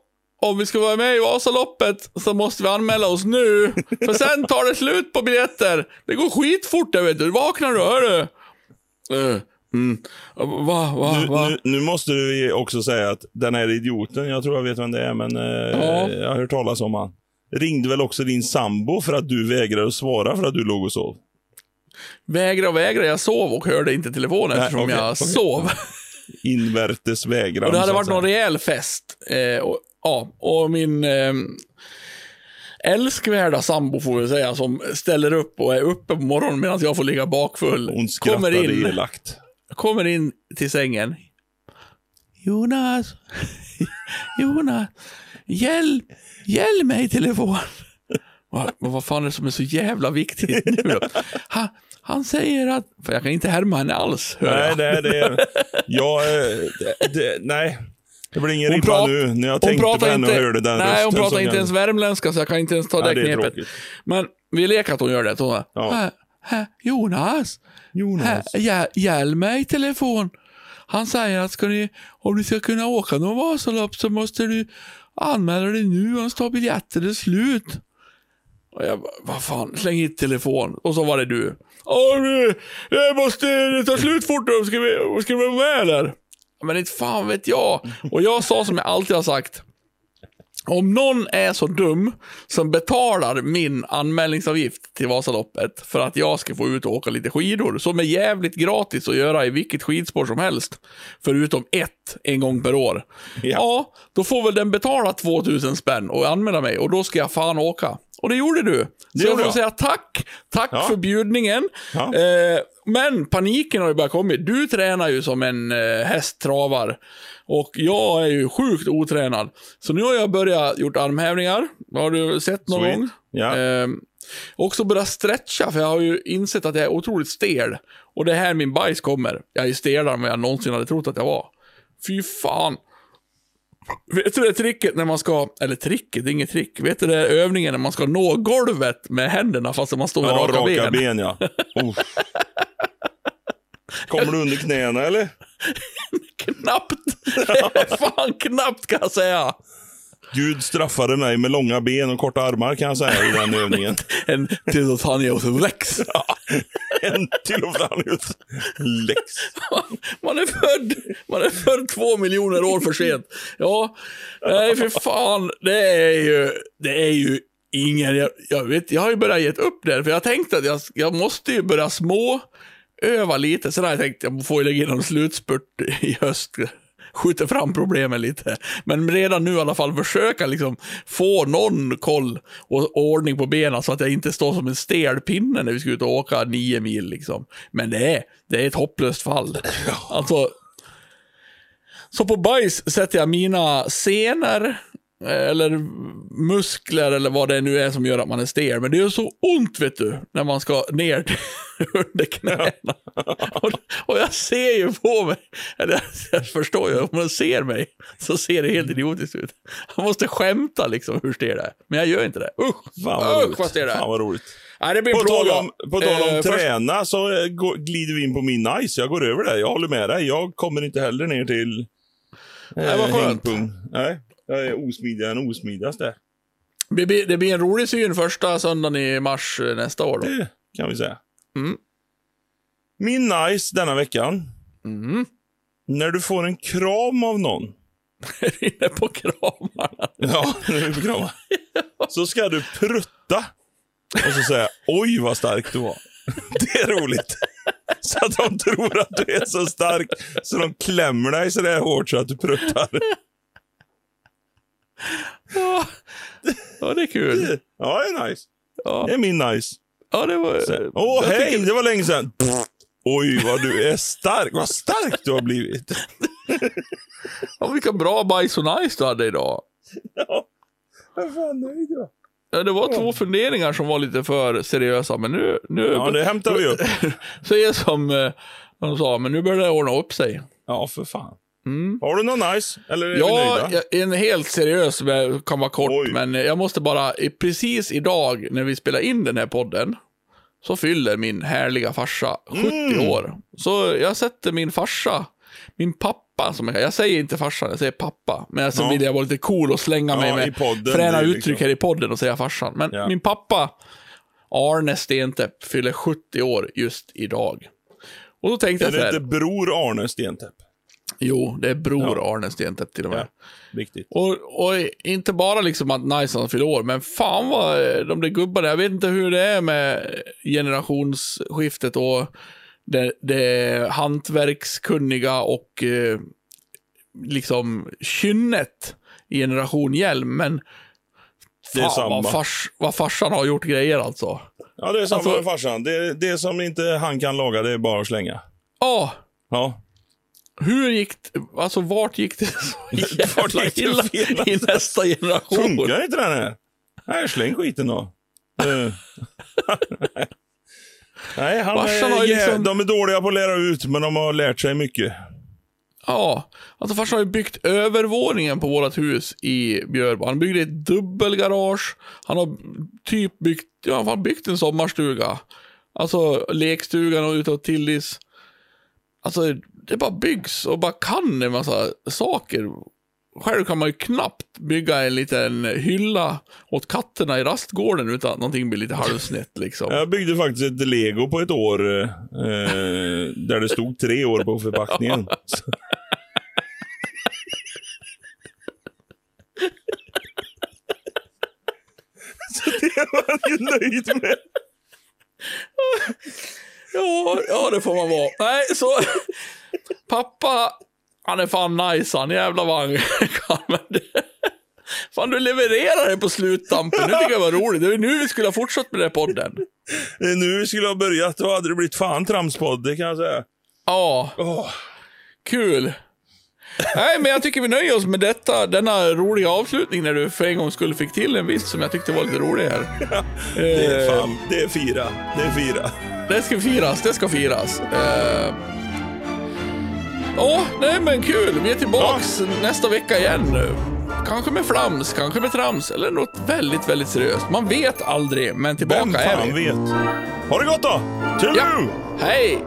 om vi ska vara med i Vasaloppet så måste vi anmäla oss nu. För sen tar det slut på biljetter. Det går skitfort där vet du. Vaknar du, hör du? Uh, mm. Va, va, Nu, va? nu, nu måste du också säga att den här idioten, jag tror jag vet vem det är, men eh, Ja. jag har hört talas om han. Ringde väl också din sambo för att du vägrade att svara för att du låg och sov? Vägra och vägra, jag sov och hörde inte telefonen Nej, eftersom okej, jag okej. sov. Invärtes vägran. Och det hade varit någon rejäl fest. Eh, och, ja, och min eh, älskvärda sambo får vi säga, som ställer upp och är uppe på morgonen medan jag får ligga bakfull. Hon skrattade kommer in, elakt. kommer in till sängen. Jonas, Jonas, hjälp, hjälp mig i telefon. Vad, vad fan är det som är så jävla viktigt nu då? Han, han säger att, för jag kan inte härma henne alls, Nej, jag. det, det, jag, eh, det, det, nej. Det blir ingen Hon ribba prat- nu när jag tänkte på henne inte, och hörde den nej, hon pratar inte jag- ens värmländska så jag kan inte ens ta det Nej, det är knepet. tråkigt. Men vi leker att hon gör det. Hon Ja. "Hä, hä, Jonas, Jonas. hä, hjäl, hjälp mig i telefon. Han säger att ska ni, om du ska kunna åka någon Vasalopp så måste du anmäla dig nu, annars tar biljetter är slut. Och jag bara, vad fan, släng hit telefon. Och så var det du. Det måste det ta slut fort då. Ska vi, ska vi vara med eller? Men inte fan vet jag. Och jag sa som jag alltid har sagt. Om någon är så dum som betalar min anmälningsavgift till Vasaloppet för att jag ska få ut och åka lite skidor, som är jävligt gratis att göra i vilket skidspår som helst, förutom ett en gång per år. Ja. Ja, då får väl den betala 2000 spänn och anmäla mig och då ska jag fan åka. Och det gjorde du. Så jag får jag. säga tack. Tack Ja. för bjudningen. Ja. Eh, men paniken har ju börjat komma. Du tränar ju som en eh, hästtravar. Och jag är ju sjukt otränad. Så nu har jag börjat gjort armhävningar. Har du sett någon Sweet. gång? Ja. Eh, också börjat stretcha, för jag har ju insett att jag är otroligt stel. Och det är här min bajs kommer. Jag är stelare än vad jag någonsin hade trott att jag var. Fy fan. Vet du det tricket när man ska, eller tricket, det är inget trick. Vet du det övningen när man ska nå golvet med händerna fast man står med Ja, raka, raka ben? ben, ja. Oh. Kommer du under knäna eller? Knappt. Fan knappt kan jag säga. Gud straffade mig med långa ben och korta armar kan jag säga i den övningen. En Titanios Rex. En till och Franius. Lex. Man är född, man är född två miljoner år för sent. Ja, nej för fan. Det är ju, det är ju ingen, jag, jag vet, jag har ju börjat ge upp där, för jag tänkte att jag, jag måste ju börja små öva lite. Sen har jag tänkt, jag får ju lägga in en slutspurt i höst. Skjuter fram problemen lite. Men redan nu i alla fall försöka liksom få någon koll och ordning på benen så att jag inte står som en stel pinne när vi ska ut och åka nio mil liksom. Men det är, det är ett hopplöst fall. Alltså, så på bajs sätter jag mina senor eller muskler eller vad det nu är som gör att man är stel. Men det gör så ont vet du, när man ska ner under knäna. Och, och jag ser ju på mig, eller jag förstår ju, om man ser mig så ser det helt idiotiskt ut. Jag måste skämta liksom hur stel det är. Men jag gör inte det. Usch! Fan vad Usch vad stel det är. Fan vad roligt. Nej, det blir På tal om, på tal om Eh, först- träna så eh, glider vi in på min nice. Jag går över där. Jag håller med dig. Jag kommer inte heller ner till Nej, vad skönt. hängpung. Nej, jag är osmidigare än osmidigast Det blir, det blir en rolig syn första söndagen i mars eh, nästa år. Då. Det kan vi säga. Mm. Min nice denna veckan. Mm. När du får en kram av någon. Inne på kramarna. Ja, nu är på kramar. Så ska du prutta. Och så säga oj vad stark du var. Det är roligt. Så att de tror att du är så stark så de klämmer dig så där hårt så att du pruttar. Ja. ja, det är kul. Ja, det är nice. Ja, Det är min nice. ja det var... Åh, jag hej, tycker- det var länge sedan. Oj, vad du är stark. Vad stark du har blivit. Ja, vilka bra bajs och nice du hade idag. Ja, vad fan nöjd jag. Ja, det var två funderingar som var lite för seriösa, men nu... nu Ja, det hämtar vi upp. säger som eh, de sa, men nu börjar det ordna upp sig. Ja, för fan. Mm. Har du någon nice? Eller är vi Ja, jag- en helt seriös, kan vara kort, Oj. men jag måste bara, precis idag när vi spelar in den här podden, så fyller min härliga farsa 70 Mm. år. Så jag sätter min farsa, min pappa, som jag, jag säger inte farsan, jag säger pappa, men så Ja. vill jag vara lite cool och slänga mig Ja, med i podden, fräna det är uttryck liksom- här i podden och säga farsan. Men Ja. min pappa, Arne Stentepp, fyller 70 år just idag. Och då tänkte Är jag så det här, inte bror Arne Stentepp? Jo, det är bror Ja. Arne Stentepp till och med. Ja, viktigt. Och, och inte bara liksom att nice fyller år, men fan vad eh, de där gubbarna, jag vet inte hur det är med generationsskiftet och det, det hantverkskunniga och eh, liksom kynnet i generation Hjelm, men Det är samma. vad, fars, vad farsan har gjort grejer alltså. Ja, det är samma Alltså- med farsan. Det, det som inte han kan laga, det är bara att slänga. Ja, Ja. Hur gick alltså vart gick det så jävla illa i nästa generation? Funkar inte den här? Nej, släng skiten då. Nej, han Farsan är, liksom- de är dåliga på att lära ut, men de har lärt sig mycket. Ja, alltså farsan har ju byggt övervåningen på vårt hus i Björbo. Han byggde ett dubbelgarage. Han har typ byggt, ja, han har byggt en sommarstuga. Alltså lekstugan och och Tillis. Alltså det bara byggs och bara kan en massa saker. Själv kan man ju knappt bygga en liten hylla åt katterna i rastgården utan att någonting blir lite halvsnett liksom. Jag byggde faktiskt ett lego på ett år, eh, där det stod tre år på förpackningen. Så- det var han ju nöjd med. Ja, ja, det får man vara. Nej, så... Pappa, han är fan nice han. Jävlar vad han kan. Fan, du levererar det på sluttampen. Nu tycker jag det var roligt. Det är nu vi skulle ha fortsatt med den här podden. Det är nu vi skulle ha börjat, då hade det blivit fan tramspodd, det kan jag säga. Ja, Åh. kul. Nej, men jag tycker vi nöjer oss med detta, denna roliga avslutning när du för en gång skulle fick till en viss som jag tyckte var lite rolig här. Det är Eh, fan, det är fyra. Det är fyra. Det ska firas, det ska firas. Eh, Ja, nej men kul. Vi är tillbaks nästa vecka igen. Kanske med flams, kanske med trams eller något väldigt, väldigt seriöst. Man vet aldrig, men tillbaka Vem är fan vi. vet? Ha det gott då! Till Ja. nu! Hej!